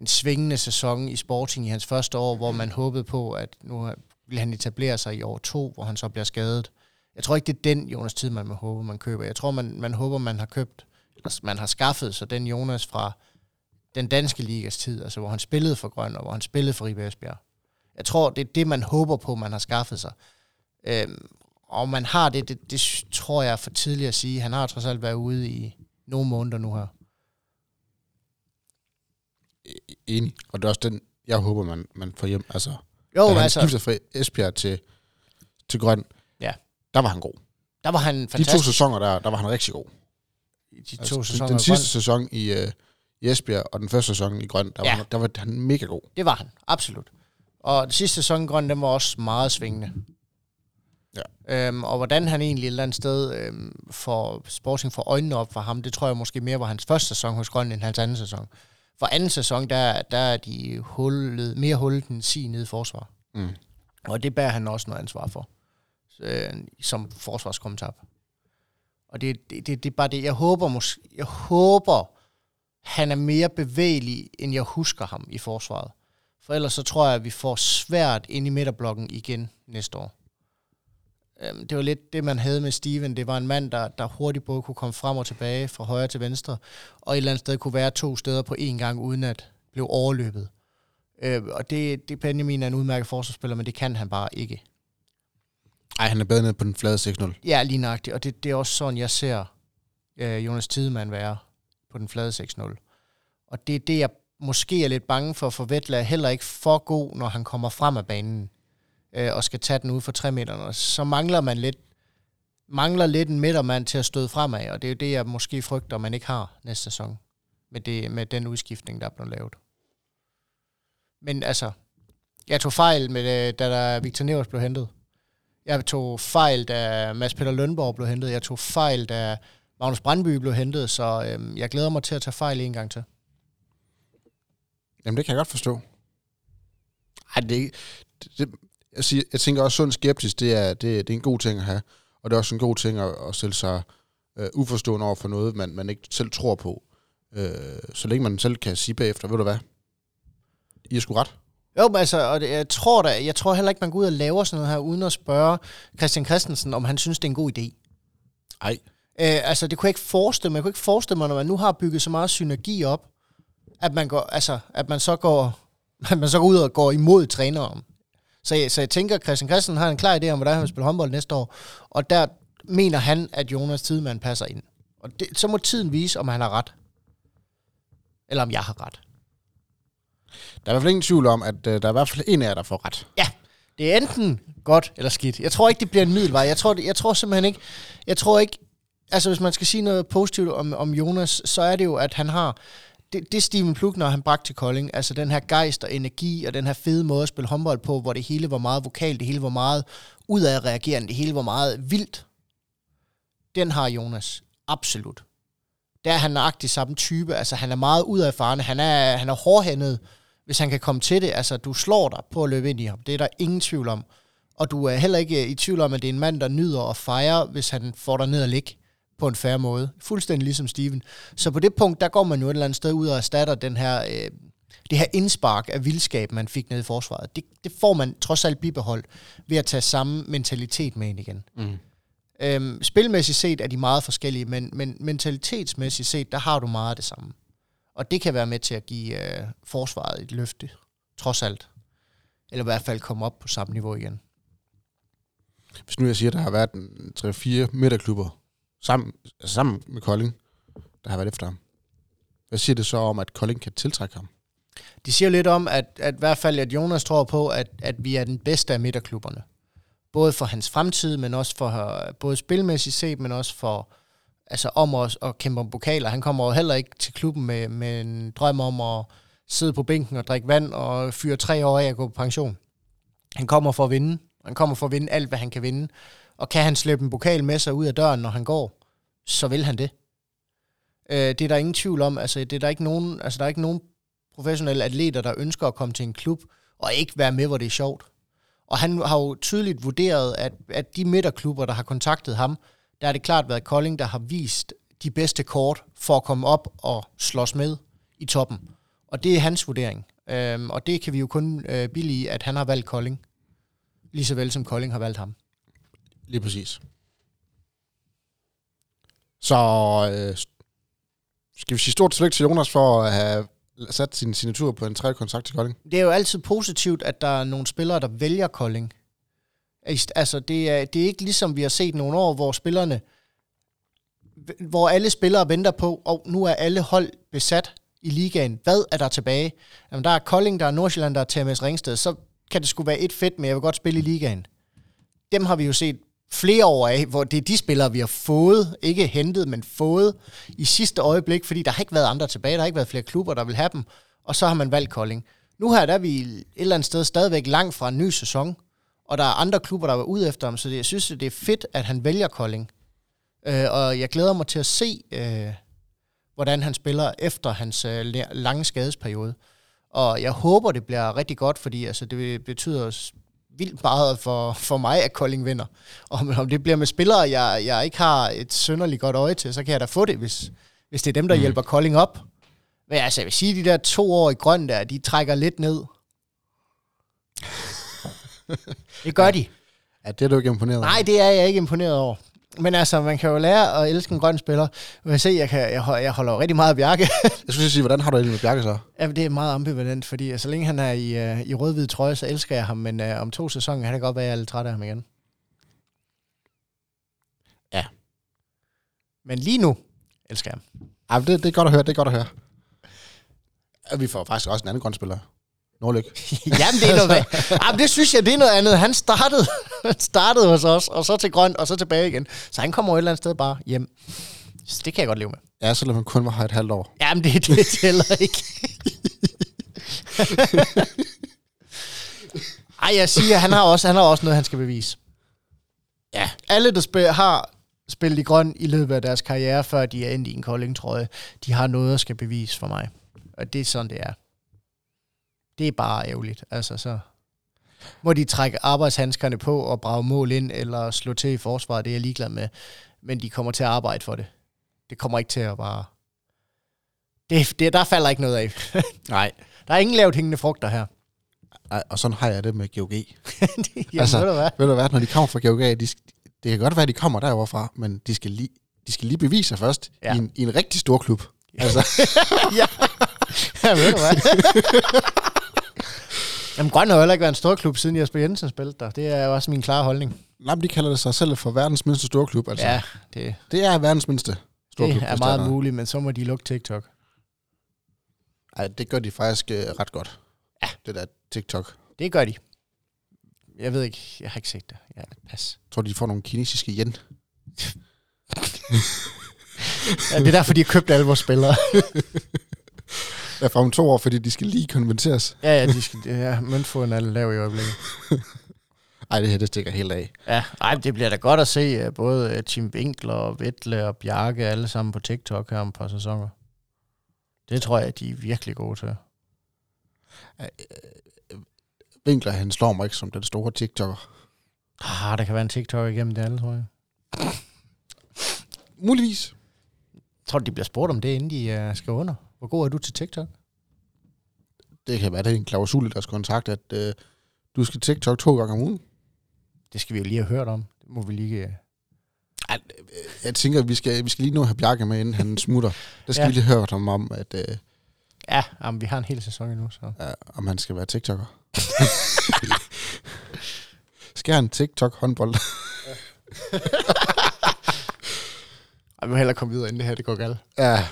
en svingende sæson i Sporting i hans første år, hvor man håbede på, at nu vil han etablere sig i år to, hvor han så bliver skadet. Jeg tror ikke, det er den Jonas Tidemand, man håber, man køber. Jeg tror, man, man håber, man har købt, eller man har skaffet sig den Jonas fra den danske ligas tid, altså hvor han spillede for Grøn, og hvor han spillede for Ribe Esbjerg. Jeg tror, det er det, man håber på, man har skaffet sig. Øhm, og man har det, det, det tror jeg er for tidligt at sige. Han har trods alt været ude i nogle måneder nu her. E-, enig. Og det er også den, jeg håber, man, man får hjem. Altså, jo, da han altså, skifter fra Esbjerg til, til Grøn, ja. der var han god. Der var han fantastisk. De to sæsoner der, der var han rigtig god. De to altså, sæsoner den, den sidste sæson i, uh, i Esbjerg, og den første sæson i Grøn, der, ja. var, der var han mega god. Det var han, absolut. Og den sidste sæson i Grøn, den var også meget svingende. Ja. Øhm, og hvordan han egentlig et eller andet sted øhm, får Sporting for øjnene op for ham, det tror jeg måske mere var hans første sæson hos Grøn end hans anden sæson. For anden sæson, der, der er de hullet, mere hullet end sig nede i forsvar. Mm. Og det bærer han også noget ansvar for, øh, som forsvarskommentar. Og det, det, det, det er bare det, jeg håber, måske, jeg håber, han er mere bevægelig, end jeg husker ham i forsvaret. For ellers så tror jeg, at vi får svært ind i midterblokken igen næste år. Øhm, det var lidt det, man havde med Steven. Det var en mand, der, der hurtigt både kunne komme frem og tilbage, fra højre til venstre, og et eller andet sted kunne være to steder på én gang, uden at blive overløbet. Øh, og det, det Benjamin er en udmærket forsvarsspiller, men det kan han bare ikke. Nej, han er bedre nede på den flade 6-0. Ja, lige nøjagtigt. Og det, det er også sådan, jeg ser øh, Jonas Tidemann være på den flade 6-0. Og det er det, jeg måske er lidt bange for, for Vettel er heller ikke for god, når han kommer frem af banen øh, og skal tage den ud for 3 meter. Så mangler man lidt mangler lidt en midtermand til at støde fremad, og det er jo det, jeg måske frygter, man ikke har næste sæson med, det, med den udskiftning, der er blevet lavet. Men altså, jeg tog fejl, med, det, da der Victor Nevers blev hentet. Jeg tog fejl, da Mads Peter Lønborg blev hentet. Jeg tog fejl, da Magnus Brandby blev hentet, så øhm, jeg glæder mig til at tage fejl en gang til. Jamen, det kan jeg godt forstå. Ej, det, det, jeg, siger, jeg tænker også, sund skeptisk, det er, det, det er en god ting at have. Og det er også en god ting at, at stille sig øh, uforstående over for noget, man, man ikke selv tror på. Øh, så længe man selv kan sige bagefter, ved du hvad, I er sgu ret. Jo, men altså, og det, jeg tror da, jeg tror heller ikke, man går ud og laver sådan noget her, uden at spørge Christian Christensen, om han synes, det er en god idé. Nej. Øh, altså, det kunne jeg ikke forestille mig. Jeg kunne ikke forestille mig, når man nu har bygget så meget synergi op, at man, går, altså, at man så går, [laughs] at man så går ud og går imod træneren. Så jeg, så jeg tænker, at Christian Christensen har en klar idé om, hvordan han vil spille håndbold næste år, og der mener han, at Jonas Tidemand passer ind. Og det, så må tiden vise, om han har ret. Eller om jeg har ret. Der er i hvert fald ingen tvivl om, at uh, der er i hvert fald en af jer, der får ret. Ja, det er enten godt eller skidt. Jeg tror ikke, det bliver en middelvej. Jeg tror, jeg tror simpelthen ikke... Jeg tror ikke... Altså, hvis man skal sige noget positivt om, om Jonas, så er det jo, at han har det, det Steven Plukner han bragte til Kolding, altså den her gejst og energi og den her fede måde at spille håndbold på, hvor det hele var meget vokalt, det hele var meget udadreagerende, reagerende, det hele var meget vildt. Den har Jonas. Absolut. Der er han nøjagtig samme type. Altså, han er meget ud. Han er, han er hårdhændet, hvis han kan komme til det. Altså, du slår dig på at løbe ind i ham. Det er der ingen tvivl om. Og du er heller ikke i tvivl om, at det er en mand, der nyder at fejre, hvis han får dig ned og ligge på en færre måde. Fuldstændig ligesom Steven. Så på det punkt, der går man jo et eller andet sted ud og erstatter den her, øh, det her indspark af vildskab, man fik ned i forsvaret. Det, det får man trods alt bibeholdt ved at tage samme mentalitet med ind igen. Mm. Øhm, spilmæssigt set er de meget forskellige, men, men mentalitetsmæssigt set, der har du meget af det samme. Og det kan være med til at give øh, forsvaret et løfte, trods alt. Eller i hvert fald komme op på samme niveau igen. Hvis nu jeg siger, at der har været 3-4 midterklubber sammen, altså sammen med Kolding, der har været efter ham. Hvad siger det så om, at Kolding kan tiltrække ham? De siger lidt om, at, at i hvert fald, at Jonas tror på, at, at vi er den bedste af midterklubberne. Både for hans fremtid, men også for både spilmæssigt set, men også for altså om os at kæmpe om pokaler. Han kommer jo heller ikke til klubben med, med en drøm om at sidde på bænken og drikke vand og fyre tre år af at gå på pension. Han kommer for at vinde. Han kommer for at vinde alt, hvad han kan vinde. Og kan han slæbe en pokal med sig ud af døren, når han går, så vil han det. Øh, det er der ingen tvivl om. Altså, det er der ikke nogen, altså, der er ikke nogen professionelle atleter, der ønsker at komme til en klub og ikke være med, hvor det er sjovt. Og han har jo tydeligt vurderet, at, at de midterklubber, der har kontaktet ham, der har det klart været Kolding, der har vist de bedste kort for at komme op og slås med i toppen. Og det er hans vurdering. Øhm, og det kan vi jo kun øh, billige, at han har valgt Kolding. Lige så vel som Kolding har valgt ham. Lige præcis. Så øh, skal vi sige stort tillykke til Jonas for at have sat sin signatur på en tredje kontrakt til Kolding? Det er jo altid positivt, at der er nogle spillere, der vælger Kolding. Altså, det er, det er ikke ligesom vi har set nogle år, hvor spillerne, hvor alle spillere venter på, og nu er alle hold besat i ligaen. Hvad er der tilbage? Jamen, der er Kolding, der er Nordsjælland, der er TMS Ringsted. Så kan det sgu være et fedt, men jeg vil godt spille i ligaen. Dem har vi jo set flere år af, hvor det er de spillere, vi har fået, ikke hentet, men fået i sidste øjeblik, fordi der har ikke været andre tilbage, der har ikke været flere klubber, der vil have dem, og så har man valgt Kolding. Nu her der er vi et eller andet sted stadigvæk langt fra en ny sæson, og der er andre klubber, der var ude efter ham, så det, jeg synes, det er fedt, at han vælger Kolding. Øh, og jeg glæder mig til at se, øh, hvordan han spiller efter hans øh, lange skadesperiode. Og jeg håber, det bliver rigtig godt, fordi altså, det betyder vildt meget for, for mig, at Kolding vinder. Og om det bliver med spillere, jeg, jeg ikke har et sønderligt godt øje til, så kan jeg da få det, hvis, hvis det er dem, der mm. hjælper Kolding op. Men altså, jeg vil sige, at de der to år i grøn der, de trækker lidt ned. [laughs] det gør de. Ja, det er du ikke imponeret over? Nej, det er jeg ikke imponeret over. Men altså, man kan jo lære at elske en grøn spiller. Jeg kan se, jeg, kan, jeg, jeg holder jo rigtig meget af Bjarke. [laughs] jeg skulle sige, hvordan har du det med Bjarke så? Ja, det er meget ambivalent, fordi så længe han er i, uh, i rød-hvid trøje, så elsker jeg ham. Men uh, om to sæsoner kan det godt være, at jeg er lidt træt af ham igen. Ja. Men lige nu elsker jeg ham. Ja, det, det er godt at høre, det er godt at høre. Vi får faktisk også en anden grøn spiller. Nordlyk. [laughs] Jamen, det er noget Jamen, det synes jeg, det er noget andet. Han startede, [laughs] startede hos os, og så til grøn, og så tilbage igen. Så han kommer jo et eller andet sted bare hjem. Så det kan jeg godt leve med. Ja, selvom han kun var her et halvt år. Jamen, det, det [laughs] tæller ikke. Ej, jeg siger, han har, også, han har også noget, han skal bevise. Ja. Alle, der spil, har spillet i grøn i løbet af deres karriere, før de er endt i en kolding-trøje, de har noget at skal bevise for mig. Og det er sådan, det er det er bare ærgerligt. Altså, så må de trække arbejdshandskerne på og brage mål ind, eller slå til i forsvaret, det er jeg ligeglad med. Men de kommer til at arbejde for det. Det kommer ikke til at bare... Det, det, der falder ikke noget af. [laughs] Nej. Der er ingen lavt hængende frugter her. Ej, og sådan har jeg det med GOG. [laughs] Jamen, [laughs] altså, ved du hvad? Ved du hvad, når de kommer fra GOG, de, det kan godt være, at de kommer derovre fra, men de skal lige, de skal lige bevise sig først ja. i, en, i en rigtig stor klub. Altså. ja. ja, ved du hvad? Jamen, Grøn har heller ikke været en stor klub, siden Jesper Jensen spillede der. Det er jo også min klare holdning. Nej, de kalder det sig selv for verdens mindste storklub. Altså. Ja, det, det er verdens mindste storklub. Det er meget muligt, men så må de lukke TikTok. Nej, det gør de faktisk uh, ret godt. Ja. Det der TikTok. Det gør de. Jeg ved ikke, jeg har ikke set det. Ja, pas. Jeg tror, de får nogle kinesiske yen. [laughs] ja, det er derfor, de har købt alle vores spillere. [laughs] Ja, fra om to år, fordi de skal lige konverteres. Ja, ja, de skal, ja møntfoden er lav i øjeblikket. [laughs] Ej, det her, det stikker helt af. Ja, ej, det bliver da godt at se både Tim Winkler og Vettle og Bjarke alle sammen på TikTok her om et par sæsoner. Det tror jeg, de er virkelig gode til. Winkler, han slår mig ikke som den store TikToker. Ah, der kan være en TikTok igennem det alle, tror jeg. Muligvis. Tror du, de bliver spurgt om det, inden de uh, skal under? Hvor god er du til TikTok? Det kan være, det er en klausul i deres kontrakt, at øh, du skal TikTok to gange om ugen. Det skal vi jo lige have hørt om. Det må vi lige... Øh... Ej, jeg tænker, at vi skal, vi skal lige nå have Bjarke med, inden han smutter. Der skal ja. vi lige høre ham om, at... Øh, ja, jamen, vi har en hel sæson endnu, så... Ja, om han skal være TikToker. [laughs] skal han TikTok håndbold? [laughs] Ej, vi må hellere komme videre, inden det her det går galt. Ja,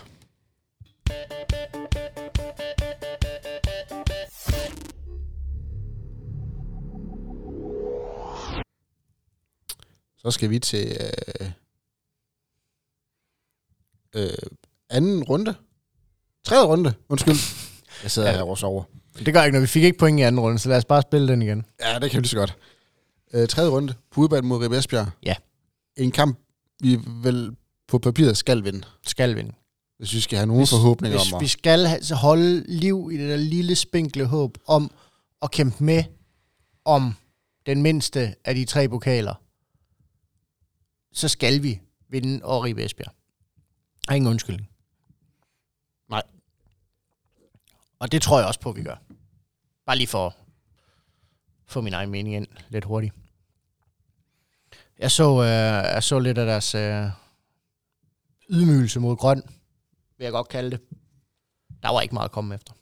Så skal vi til øh, øh, anden runde. Tredje runde, undskyld. [laughs] Jeg sidder ja. her også over. Det gør ikke noget. Vi fik ikke point i anden runde, så lad os bare spille den igen. Ja, det kan vi så godt. Øh, tredje runde på udbanen mod Ribe Esbjerg. Ja. En kamp, vi vel på papiret skal vinde, Skal vinde. hvis vi skal have nogle Hvis- forhåbninger Hvis om vi at... skal holde liv i det der lille spinkle håb om at kæmpe med om den mindste af de tre pokaler, så skal vi vinde og rive Esbjerg. Der er ingen undskyldning. Nej. Og det tror jeg også på, at vi gør. Bare lige for at få min egen mening ind lidt hurtigt. Jeg så, øh, jeg så lidt af deres øh, ydmygelse mod grøn, vil jeg godt kalde det. Der var ikke meget at komme efter.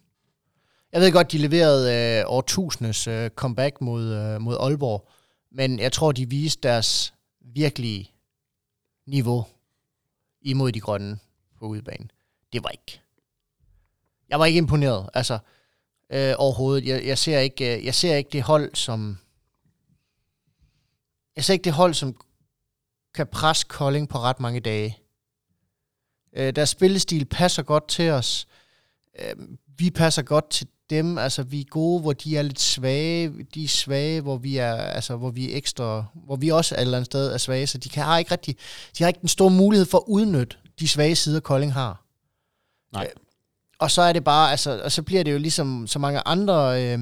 Jeg ved godt, de leverede øh, årtusindes øh, comeback mod, øh, mod Aalborg, men jeg tror, de viste deres virkelige niveau imod de grønne på udebanen. Det var ikke. Jeg var ikke imponeret, altså øh, overhovedet. Jeg, jeg, ser ikke, øh, jeg ser ikke det hold, som... Jeg ser ikke det hold, som kan presse Kolding på ret mange dage. Øh, deres spillestil passer godt til os. Øh, vi passer godt til dem. Altså, vi er gode, hvor de er lidt svage. De er svage, hvor vi er, altså, hvor vi er ekstra, hvor vi også et eller andet sted er svage. Så de kan, har ikke rigtig, de har ikke den store mulighed for at udnytte de svage sider, Kolding har. Nej. Øh, og så er det bare, altså, og så bliver det jo ligesom så mange andre øh,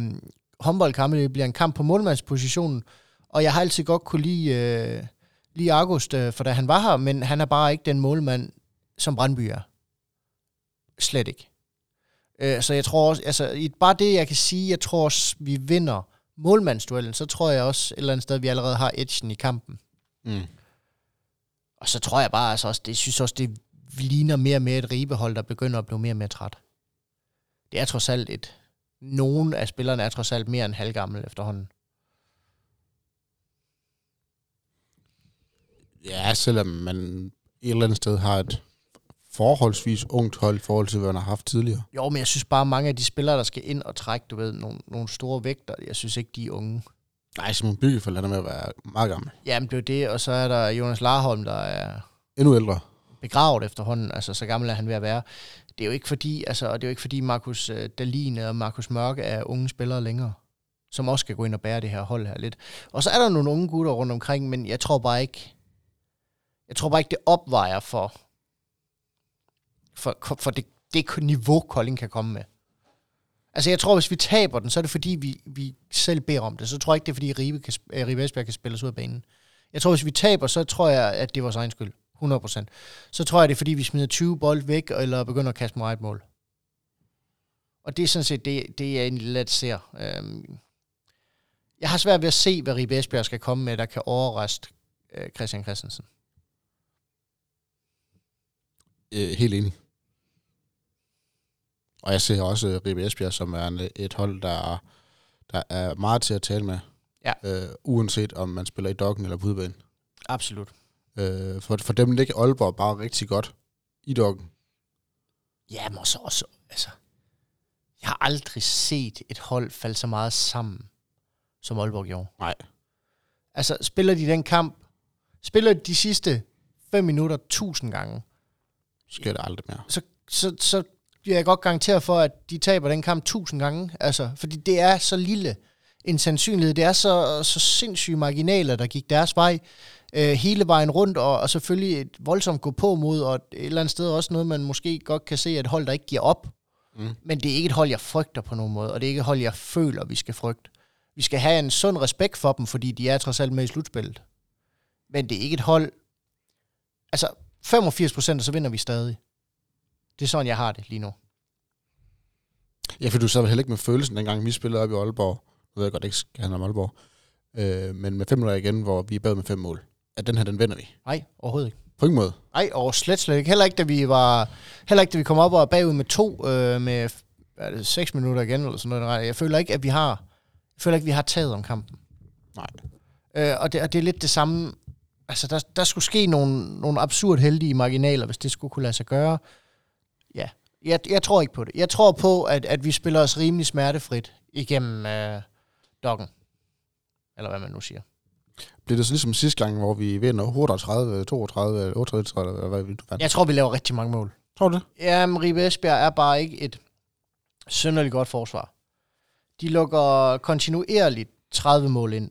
håndboldkampe, det bliver en kamp på målmandspositionen, og jeg har altid godt kunne lide, øh, lide August, øh, for da han var her, men han er bare ikke den målmand, som Brandby er. Slet ikke. Øh, så jeg tror også, altså i- bare det, jeg kan sige, jeg tror også, vi vinder målmandsduellen, så tror jeg også et eller andet sted, vi allerede har edgen i kampen. Mm. Og så tror jeg bare, altså også, det synes også, det ligner mere og mere et ribehold, der begynder at blive mere og mere træt. Det er trods alt et... Nogle af spillerne er trods alt mere end halvgammel efterhånden. Ja, selvom man et eller andet sted har et forholdsvis ungt hold i forhold til, hvad man har haft tidligere. Jo, men jeg synes bare, mange af de spillere, der skal ind og trække, du ved, nogle, nogle store vægter, jeg synes ikke, de er unge. Nej, Simon Byggefeldt han er med at være meget gammel. Jamen, det er det, og så er der Jonas Larholm, der er Endnu ældre. begravet efterhånden, altså så gammel er han ved at være. Det er jo ikke fordi, altså, og det er jo ikke fordi Markus øh, Dalin og Markus Mørke er unge spillere længere, som også skal gå ind og bære det her hold her lidt. Og så er der nogle unge gutter rundt omkring, men jeg tror bare ikke, jeg tror bare ikke, det opvejer for, for, for det, det niveau, Kolding kan komme med. Altså jeg tror, hvis vi taber den, så er det fordi, vi, vi selv beder om det. Så tror jeg ikke, det er fordi, Ribe, kan, øh, Ribe Esbjerg kan spille os ud af banen. Jeg tror, hvis vi taber, så tror jeg, at det er vores egen skyld. 100%. Så tror jeg, det er fordi, vi smider 20 bold væk, eller begynder at kaste meget mål. Og det er sådan set det, det jeg egentlig let ser. Øhm, jeg har svært ved at se, hvad Ribe Esbjerg skal komme med, der kan overraske øh, Christian Christensen. Øh, helt enig. Og jeg ser også øh, Ribe Esbjerg som er en, et hold, der er, der er meget til at tale med. Ja. Øh, uanset om man spiller i dokken eller på udbanen. Absolut. Øh, for, for dem ligger Aalborg bare rigtig godt i dokken. Ja, men også, også, altså, jeg har aldrig set et hold falde så meget sammen, som Aalborg gjorde. Nej. Altså, spiller de den kamp, spiller de de sidste fem minutter tusind gange, Sker det aldrig mere. så, så, så jeg godt garanteret for, at de taber den kamp tusind gange. Altså, fordi det er så lille en sandsynlighed. Det er så, så sindssyge marginaler, der gik deres vej øh, hele vejen rundt, og, og selvfølgelig et voldsomt gå på mod, og et eller andet sted også noget, man måske godt kan se, at et hold, der ikke giver op. Mm. Men det er ikke et hold, jeg frygter på nogen måde, og det er ikke et hold, jeg føler, vi skal frygte. Vi skal have en sund respekt for dem, fordi de er trods alt med i slutspillet. Men det er ikke et hold... Altså, 85 procent, så vinder vi stadig. Det er sådan, jeg har det lige nu. Ja, for du sad heller ikke med følelsen, dengang vi spillede op i Aalborg. Nu ved jeg godt, det ikke skal handle om Aalborg. Øh, men med fem minutter igen, hvor vi er bag med fem mål. At den her, den vinder vi. Nej, overhovedet ikke. På ingen måde. Nej, og slet, slet ikke. Heller ikke, da vi var... Heller ikke, da vi kom op og bagud med to, øh, med er det, seks minutter igen, eller sådan noget. Jeg føler ikke, at vi har... Jeg føler ikke, at vi har taget om kampen. Nej. Øh, og, det, og det er lidt det samme... Altså, der, der skulle ske nogle, nogle absurd heldige marginaler, hvis det skulle kunne lade sig gøre. Ja, jeg, jeg tror ikke på det. Jeg tror på, at, at vi spiller os rimelig smertefrit igennem øh, dokken. Eller hvad man nu siger. Bliver det så ligesom sidste gang, hvor vi vinder 38, 32, 38, eller hvad vi vandt? Jeg tror, vi laver rigtig mange mål. Tror du det? Jamen, Ribe Esbjerg er bare ikke et synderligt godt forsvar. De lukker kontinuerligt 30 mål ind.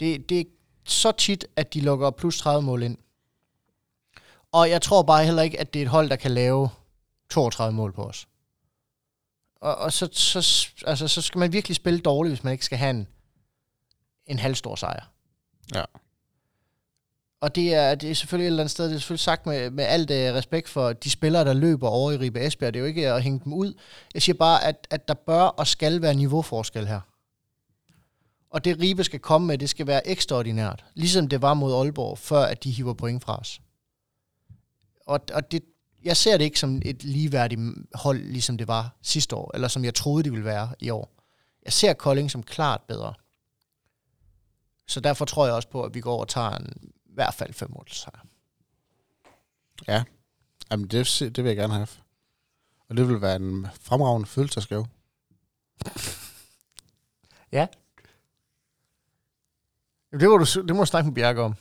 Det, det er så tit, at de lukker plus 30 mål ind. Og jeg tror bare heller ikke, at det er et hold, der kan lave 32 mål på os. Og, og så, så, altså, så skal man virkelig spille dårligt, hvis man ikke skal have en, en halvstor sejr. Ja. Og det er, det er selvfølgelig et eller andet sted, det er selvfølgelig sagt med, med alt uh, respekt for de spillere, der løber over i Ribe Esbjerg. Det er jo ikke at hænge dem ud. Jeg siger bare, at, at der bør og skal være niveauforskel her. Og det Ribe skal komme med, det skal være ekstraordinært. Ligesom det var mod Aalborg, før at de hiver point fra os. Og, og det, jeg ser det ikke som et ligeværdigt hold, ligesom det var sidste år, eller som jeg troede, det ville være i år. Jeg ser Kolding som klart bedre. Så derfor tror jeg også på, at vi går over og tager en, i hvert fald fem mål sejr. Ja, Jamen, det, det vil jeg gerne have. Og det vil være en fremragende følelsesgave. Ja. Jamen, det må du, det må du snakke med Bjerke om.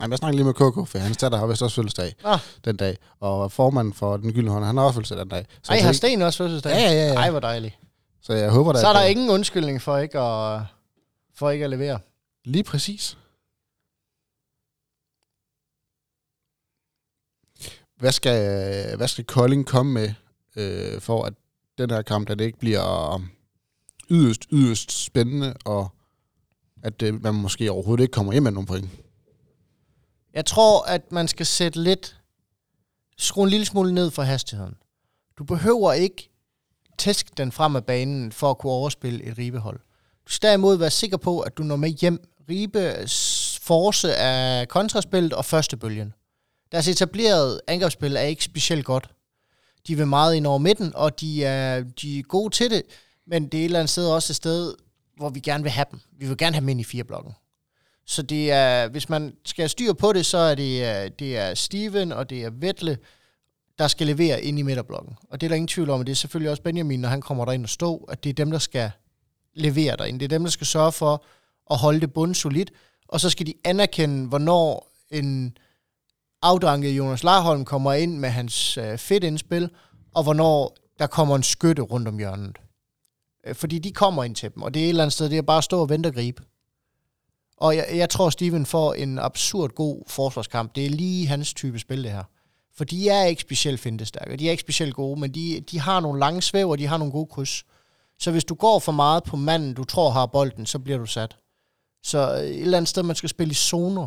Nej, jeg snakker lige med Koko, for hans datter har vist også fødselsdag Ah. den dag. Og formanden for den gyldne hånd, han har også fødselsdag den dag. Så, Ej, jeg har Sten også fødselsdag? Ja, ja, ja. Ej, hvor dejligt. så jeg håber da, Så er der at- ingen undskyldning for ikke at, for ikke at levere. Lige præcis. Hvad skal, hvad skal Kolding komme med, øh, for at den her kamp, at det ikke bliver yderst, yderst spændende, og at øh, man måske overhovedet ikke kommer hjem med nogle point? Jeg tror, at man skal sætte lidt, skrue en lille smule ned for hastigheden. Du behøver ikke tæske den frem af banen for at kunne overspille et ribehold. Du skal derimod være sikker på, at du når med hjem. Ribe force af kontraspillet og første bølgen. Deres etablerede angrebsspil er ikke specielt godt. De vil meget ind over midten, og de er, de er gode til det, men det er et eller andet sted også et sted, hvor vi gerne vil have dem. Vi vil gerne have dem ind i fire blokken. Så det er, hvis man skal have styr på det, så er det, øh, det er Steven og det er Vettle, der skal levere ind i midterblokken. Og det er der ingen tvivl om, og det er selvfølgelig også Benjamin, når han kommer derind og stå, at det er dem, der skal levere derinde. Det er dem, der skal sørge for at holde det bund solidt, og så skal de anerkende, hvornår en afdanket Jonas Larholm kommer ind med hans øh, fedt indspil, og hvornår der kommer en skytte rundt om hjørnet. Øh, fordi de kommer ind til dem, og det er et eller andet sted, det er bare at stå og vente og gribe. Og jeg, jeg tror, Steven får en absurd god forsvarskamp. Det er lige hans type spil, det her. For de er ikke specielt fintestærke, de er ikke specielt gode, men de, de har nogle lange svæv, og de har nogle gode kryds. Så hvis du går for meget på manden, du tror har bolden, så bliver du sat. Så øh, et eller andet sted, man skal spille i zoner,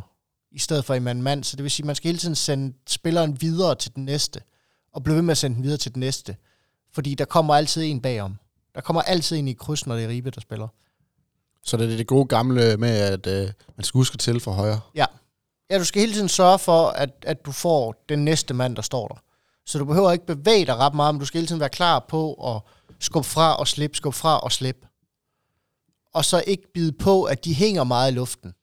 i stedet for i mand-mand. Så det vil sige, man skal hele tiden sende spilleren videre til den næste, og blive ved med at sende den videre til den næste. Fordi der kommer altid en bagom. Der kommer altid en i kryds, når det er Ribe, der spiller. Så det er det gode gamle med, at øh, man skal huske til for højre. Ja, du skal hele tiden sørge for, at, at du får den næste mand, der står der. Så du behøver ikke bevæge dig ret meget, men du skal hele tiden være klar på at skubbe fra og slippe, skubbe fra og slippe. Og så ikke bide på, at de hænger meget i luften.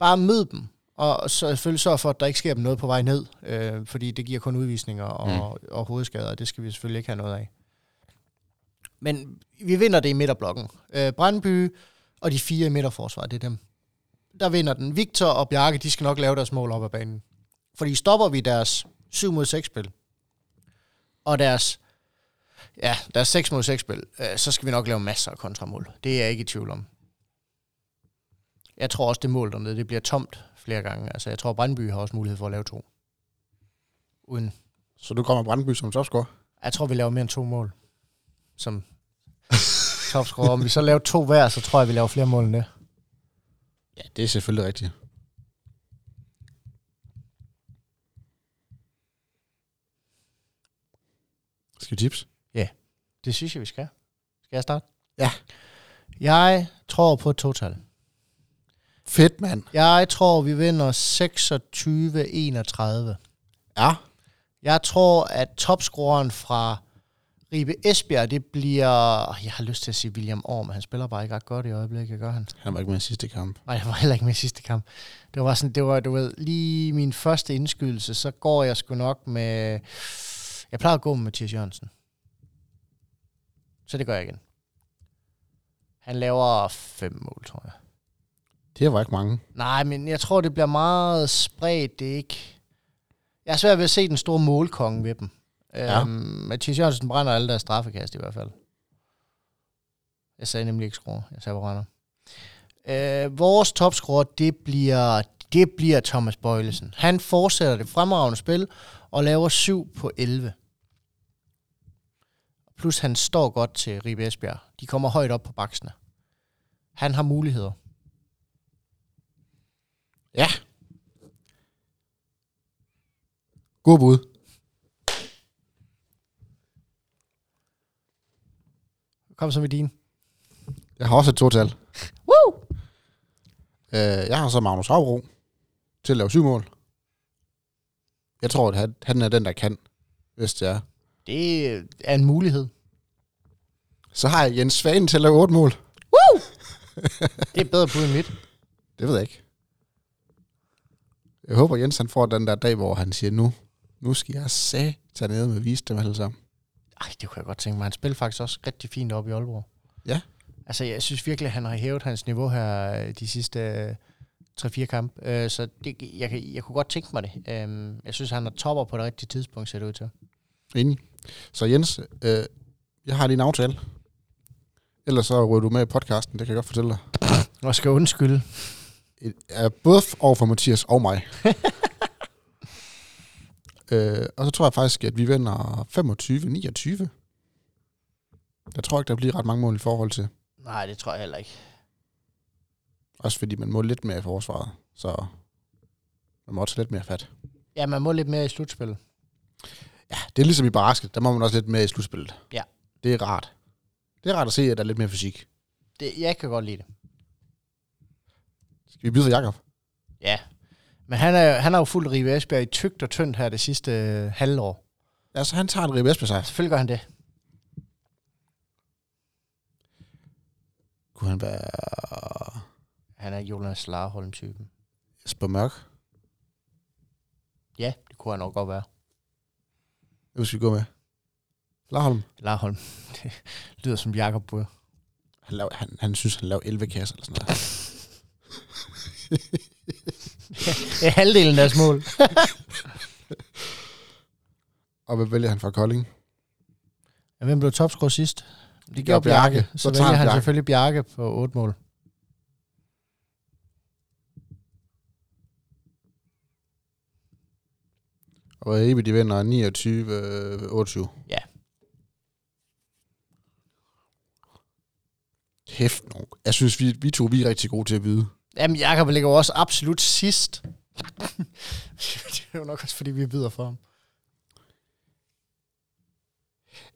Bare mød dem, og så selvfølgelig sørge for, at der ikke sker dem noget på vej ned, øh, fordi det giver kun udvisninger og, mm. og hovedskader, og det skal vi selvfølgelig ikke have noget af. Men vi vinder det i midterblokken. Øh, Brandby og de fire i midterforsvaret, det er dem. Der vinder den. Victor og Bjarke, de skal nok lave deres mål op ad banen. Fordi stopper vi deres 7 mod 6 spil, og deres, ja, deres 6 mod 6 spil, øh, så skal vi nok lave masser af kontramål. Det er jeg ikke i tvivl om. Jeg tror også, det mål dernede, det bliver tomt flere gange. Altså, jeg tror, Brandby har også mulighed for at lave to. Uden. Så du kommer Brandby som topscorer. Jeg tror, vi laver mere end to mål. Som [laughs] topscorer. Om vi så laver to hver, så tror jeg, vi laver flere mål end det. Ja, det er selvfølgelig rigtigt. Skal vi tips? Det synes jeg, vi skal. Skal jeg starte? Ja. Jeg tror på et total. Fedt, mand. Jeg tror, vi vinder 26-31. Ja. Jeg tror, at topscoreren fra Ribe Esbjerg, det bliver... Jeg har lyst til at sige William Orm, men han spiller bare ikke ret godt i øjeblikket, gør han? Han var ikke med i sidste kamp. Nej, jeg var heller ikke med i sidste kamp. Det var sådan, det var, du ved, lige min første indskydelse, så går jeg sgu nok med... Jeg plejer at gå med Mathias Jørgensen. Så det gør jeg igen. Han laver fem mål, tror jeg. Det var ikke mange. Nej, men jeg tror, det bliver meget spredt. Det er ikke... Jeg er svært ved at se den store målkonge ved dem. Ja. Øhm, Mathias Jørgensen brænder alle deres straffekast i hvert fald. Jeg sagde nemlig ikke skrue. Jeg sagde brænder. Øh, vores topscorer, det bliver, det bliver Thomas Bøjlesen. Han fortsætter det fremragende spil og laver 7 på 11. Plus han står godt til Ribe Esbjerg. De kommer højt op på baksene. Han har muligheder. Ja. God bud. Kom så med din. Jeg har også et total. Woo! Øh, jeg har så Magnus Havro til at lave syv mål. Jeg tror, at han, er den, der kan, hvis det er. Det er en mulighed. Så har jeg Jens Svanen til at lave otte mål. [laughs] Det er bedre bud end mit. Det ved jeg ikke. Jeg håber, Jens han får den der dag, hvor han siger, nu, nu skal jeg ned med vise dem alle sammen. Ej, det kunne jeg godt tænke mig. Han spiller faktisk også rigtig fint op i Aalborg. Ja. Altså, jeg synes virkelig, at han har hævet hans niveau her øh, de sidste øh, 3-4 kampe. Øh, så det, jeg, jeg kunne godt tænke mig det. Øh, jeg synes, han er topper på det rigtige tidspunkt, ser det ud til. Enig. Så Jens, øh, jeg har en aftale. Ellers så ryger du med i podcasten, det kan jeg godt fortælle dig. Og skal undskylde. Er både over for Mathias og mig. [laughs] øh, og så tror jeg faktisk, at vi vinder 25-29. Jeg tror ikke, der bliver ret mange mål i forhold til. Nej, det tror jeg heller ikke. Også fordi man må lidt mere i forsvaret. Så man må også lidt mere fat. Ja, man må lidt mere i slutspillet. Ja, det er ligesom i basket. Der må man også lidt mere i slutspillet. Ja. Det er rart. Det er rart at se, at der er lidt mere fysik. Det, jeg kan godt lide det. Skal vi byde for Jakob? Ja. Men han er, han har jo fuldt Rive Esbjerg i tygt og tyndt her det sidste øh, halvår. Altså, han tager en Ribe Esbjerg sejr. Selvfølgelig gør han det. Kunne han være Han er Jonas Larholm-typen. Jesper Mørk? Ja, det kunne han nok godt være. Hvem skal vi gå med? Larholm? Larholm. [laughs] Det lyder som Jakob Bøger. Han, han, han synes, han laver 11 kasser eller sådan noget. [laughs] Det er halvdelen af deres mål. [laughs] Og hvad vælger han fra Kolding? Ja, hvem blev topscorer sidst? Det gjorde Bjarke. Bjarke. Så, Så vælger han Bjarke. selvfølgelig Bjarke på 8 mål. Og Ebe, de vinder 29-28. Ja. Hæft nu. Jeg synes, vi, vi to vi er rigtig gode til at byde. Jamen, Jakob ligger jo også absolut sidst. [laughs] det er jo nok også, fordi vi byder for ham.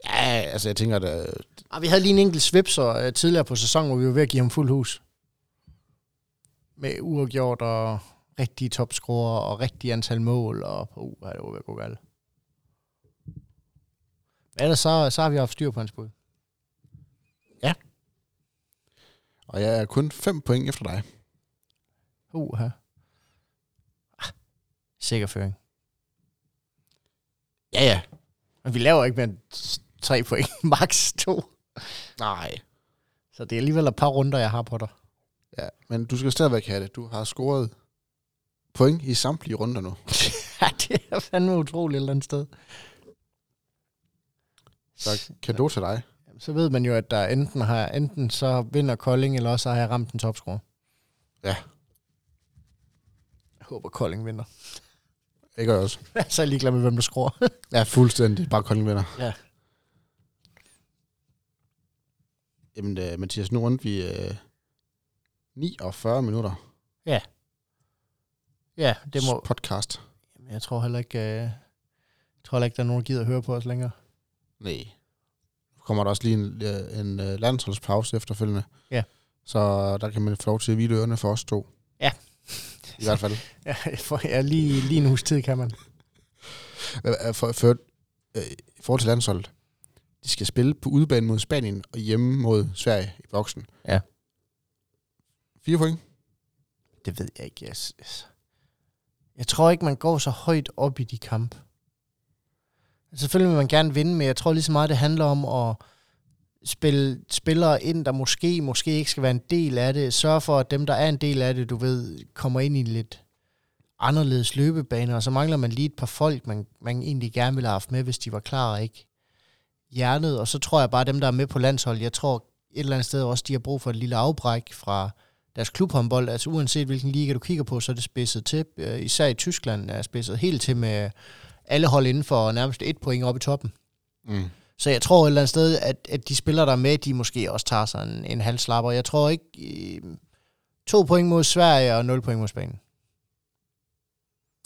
Ja, altså jeg tænker, at øh, Ah, vi havde lige en enkelt svipser uh, tidligere på sæsonen, hvor vi var ved at give ham fuld hus. Med uafgjort og rigtige topscorer og rigtige antal mål. Og uh, det var ved at gå galt. Men ellers så, så har vi haft styr på hans bud. og jeg er kun 5 point efter dig. Uh, her. Ah, sikker føring. Ja, ja. Men vi laver ikke mere end tre point. [laughs] Max to. Nej. Så det er alligevel et par runder, jeg har på dig. Ja, men du skal stadigvæk have det. Du har scoret point i samtlige runder nu. [laughs] ja, det er fandme utroligt et eller andet sted. Så kado til dig. Så ved man jo, at der enten har enten så vinder Kolding, eller også har jeg ramt en topscore. Ja. Jeg håber, Kolding vinder. Det gør jeg også. [laughs] så er jeg ligeglad med, hvem der scorer. [laughs] Ja, fuldstændig. Bare Kolding vinder. Ja. Jamen, uh, Mathias, nu rundt vi uh, 49 minutter. ja, det må... Podcast. Jamen, Jeg tror heller ikke, øh, jeg tror heller ikke, der er nogen, der gider at høre på os længere. Nej. Nu kommer der også lige en, øh, en uh, landsholdspause efterfølgende. Ja. Så der kan man få lov til at hvile ørerne for os to. Ja. I hvert fald. [laughs] Ja, for, ja lige, lige en uges tid kan man. For, for, øh, I forhold til landsholdet. De skal spille på udebane mod Spanien og hjemme mod Sverige i boksen. Ja. Fire point. Det ved jeg ikke. Jeg, jeg tror ikke, man går så højt op i de kampe. Selvfølgelig vil man gerne vinde, men jeg tror lige så meget, det handler om at spille spillere ind, der måske, måske ikke skal være en del af det. Sørg for, at dem, der er en del af det, du ved, kommer ind i en lidt anderledes løbebane, og så mangler man lige et par folk, man, man egentlig gerne ville have haft med, hvis de var klar og ikke hjernet. Og så tror jeg bare, at dem, der er med på landshold, jeg tror et eller andet sted også, de har brug for et lille afbræk fra deres klubhåndbold, altså uanset hvilken liga du kigger på, så er det spidset til. Øh, især i Tyskland er spidset helt til med alle hold inden for nærmest et point op i toppen. Mm. Så jeg tror et eller andet sted, at, at de spillere, der er med, de måske også tager sig en, en halv slapper. Jeg tror ikke... Øh, to point mod Sverige og 0 point mod Spanien.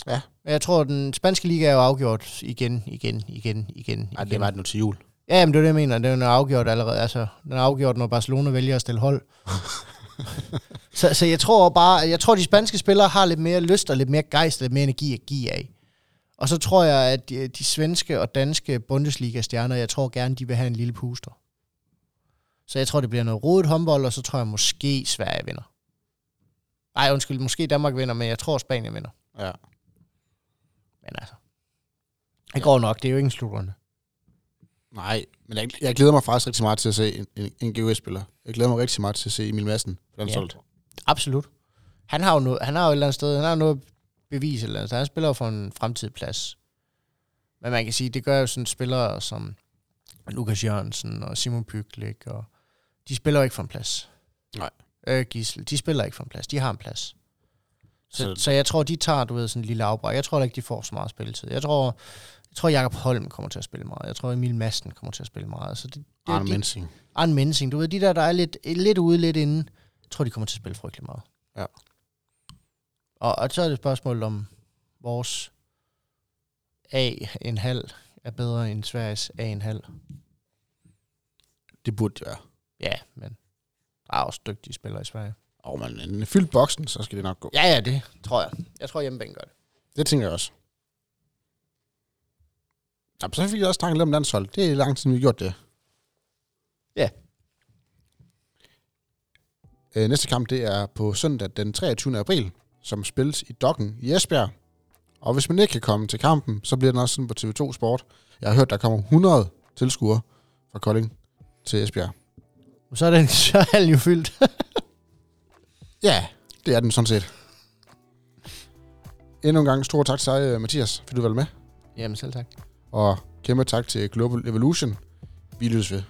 Ja. Jeg tror, den spanske liga er jo afgjort igen, igen, igen, igen. Ej, igen. det var det nu til jul. Ja, men det er det, jeg mener. Den er afgjort allerede. Altså, den er afgjort, når Barcelona vælger at stille hold. [laughs] så, så jeg tror bare, jeg tror, de spanske spillere har lidt mere lyst og lidt mere gejst og lidt mere energi at give af. Og så tror jeg, at de, de svenske og danske Bundesliga-stjerner, jeg tror gerne, de vil have en lille puster. Så jeg tror, det bliver noget rodet håndbold, og så tror jeg måske Sverige vinder. Nej, undskyld, måske Danmark vinder, men jeg tror Spanien vinder. Ja. Men altså, det går nok. Det er jo ingen slutrunde. Nej, men jeg, jeg glæder mig faktisk rigtig meget til at se en, en, en GOS-spiller. Jeg glæder mig rigtig meget til at se Emil Madsen Ja. solgt. Absolut. Han har jo, noget, han har jo et eller andet sted, han har noget bevis et eller andet. Han spiller for en fremtidig plads. Men man kan sige, det gør jo sådan spillere som Lukas Jørgensen og Simon Pyglik, og de spiller jo ikke for en plads. Nej. Øh, Gisle, de spiller ikke for en plads. De har en plads. Så, Så- så, jeg tror, de tager, du ved, sådan en lille afbræk. Jeg tror ikke, de får så meget spilletid. Jeg tror, jeg tror Jakob Holm kommer til at spille meget. Jeg tror, Emil Madsen kommer til at spille meget. Så det, det, Arne de, Mensing. Arne Mensing, du ved, de der, der er lidt, lidt ude, lidt inde, jeg tror, de kommer til at spille frygtelig meget. Ja. Og, og så er det et spørgsmål om vores A en halv er bedre end Sveriges A en halv. Det burde det være. Ja, men der er også dygtige spillere i Sverige. Og man en fyldt boksen, så skal det nok gå. Ja, ja, det tror jeg. Jeg tror, hjemmebane gør det. Det tænker jeg også. Jamen, så fik jeg også tanken lidt om landshold. Det er lang tid, vi har gjort det. Ja. Øh, næste kamp, det er på søndag den 23. april, som spilles i Dokken i Esbjerg. Og hvis man ikke kan komme til kampen, så bliver den også sådan på TV2 Sport. Jeg har hørt, der kommer 100 tilskuere fra Kolding til Esbjerg. Så er, den, [laughs] så er jo fyldt. [laughs] Ja, det er den sådan set. Endnu en gang stor tak til dig, øh, Mathias, fordi du var med. Jamen selv tak. Og kæmpe tak til Global Evolution. Vi lyttes ved.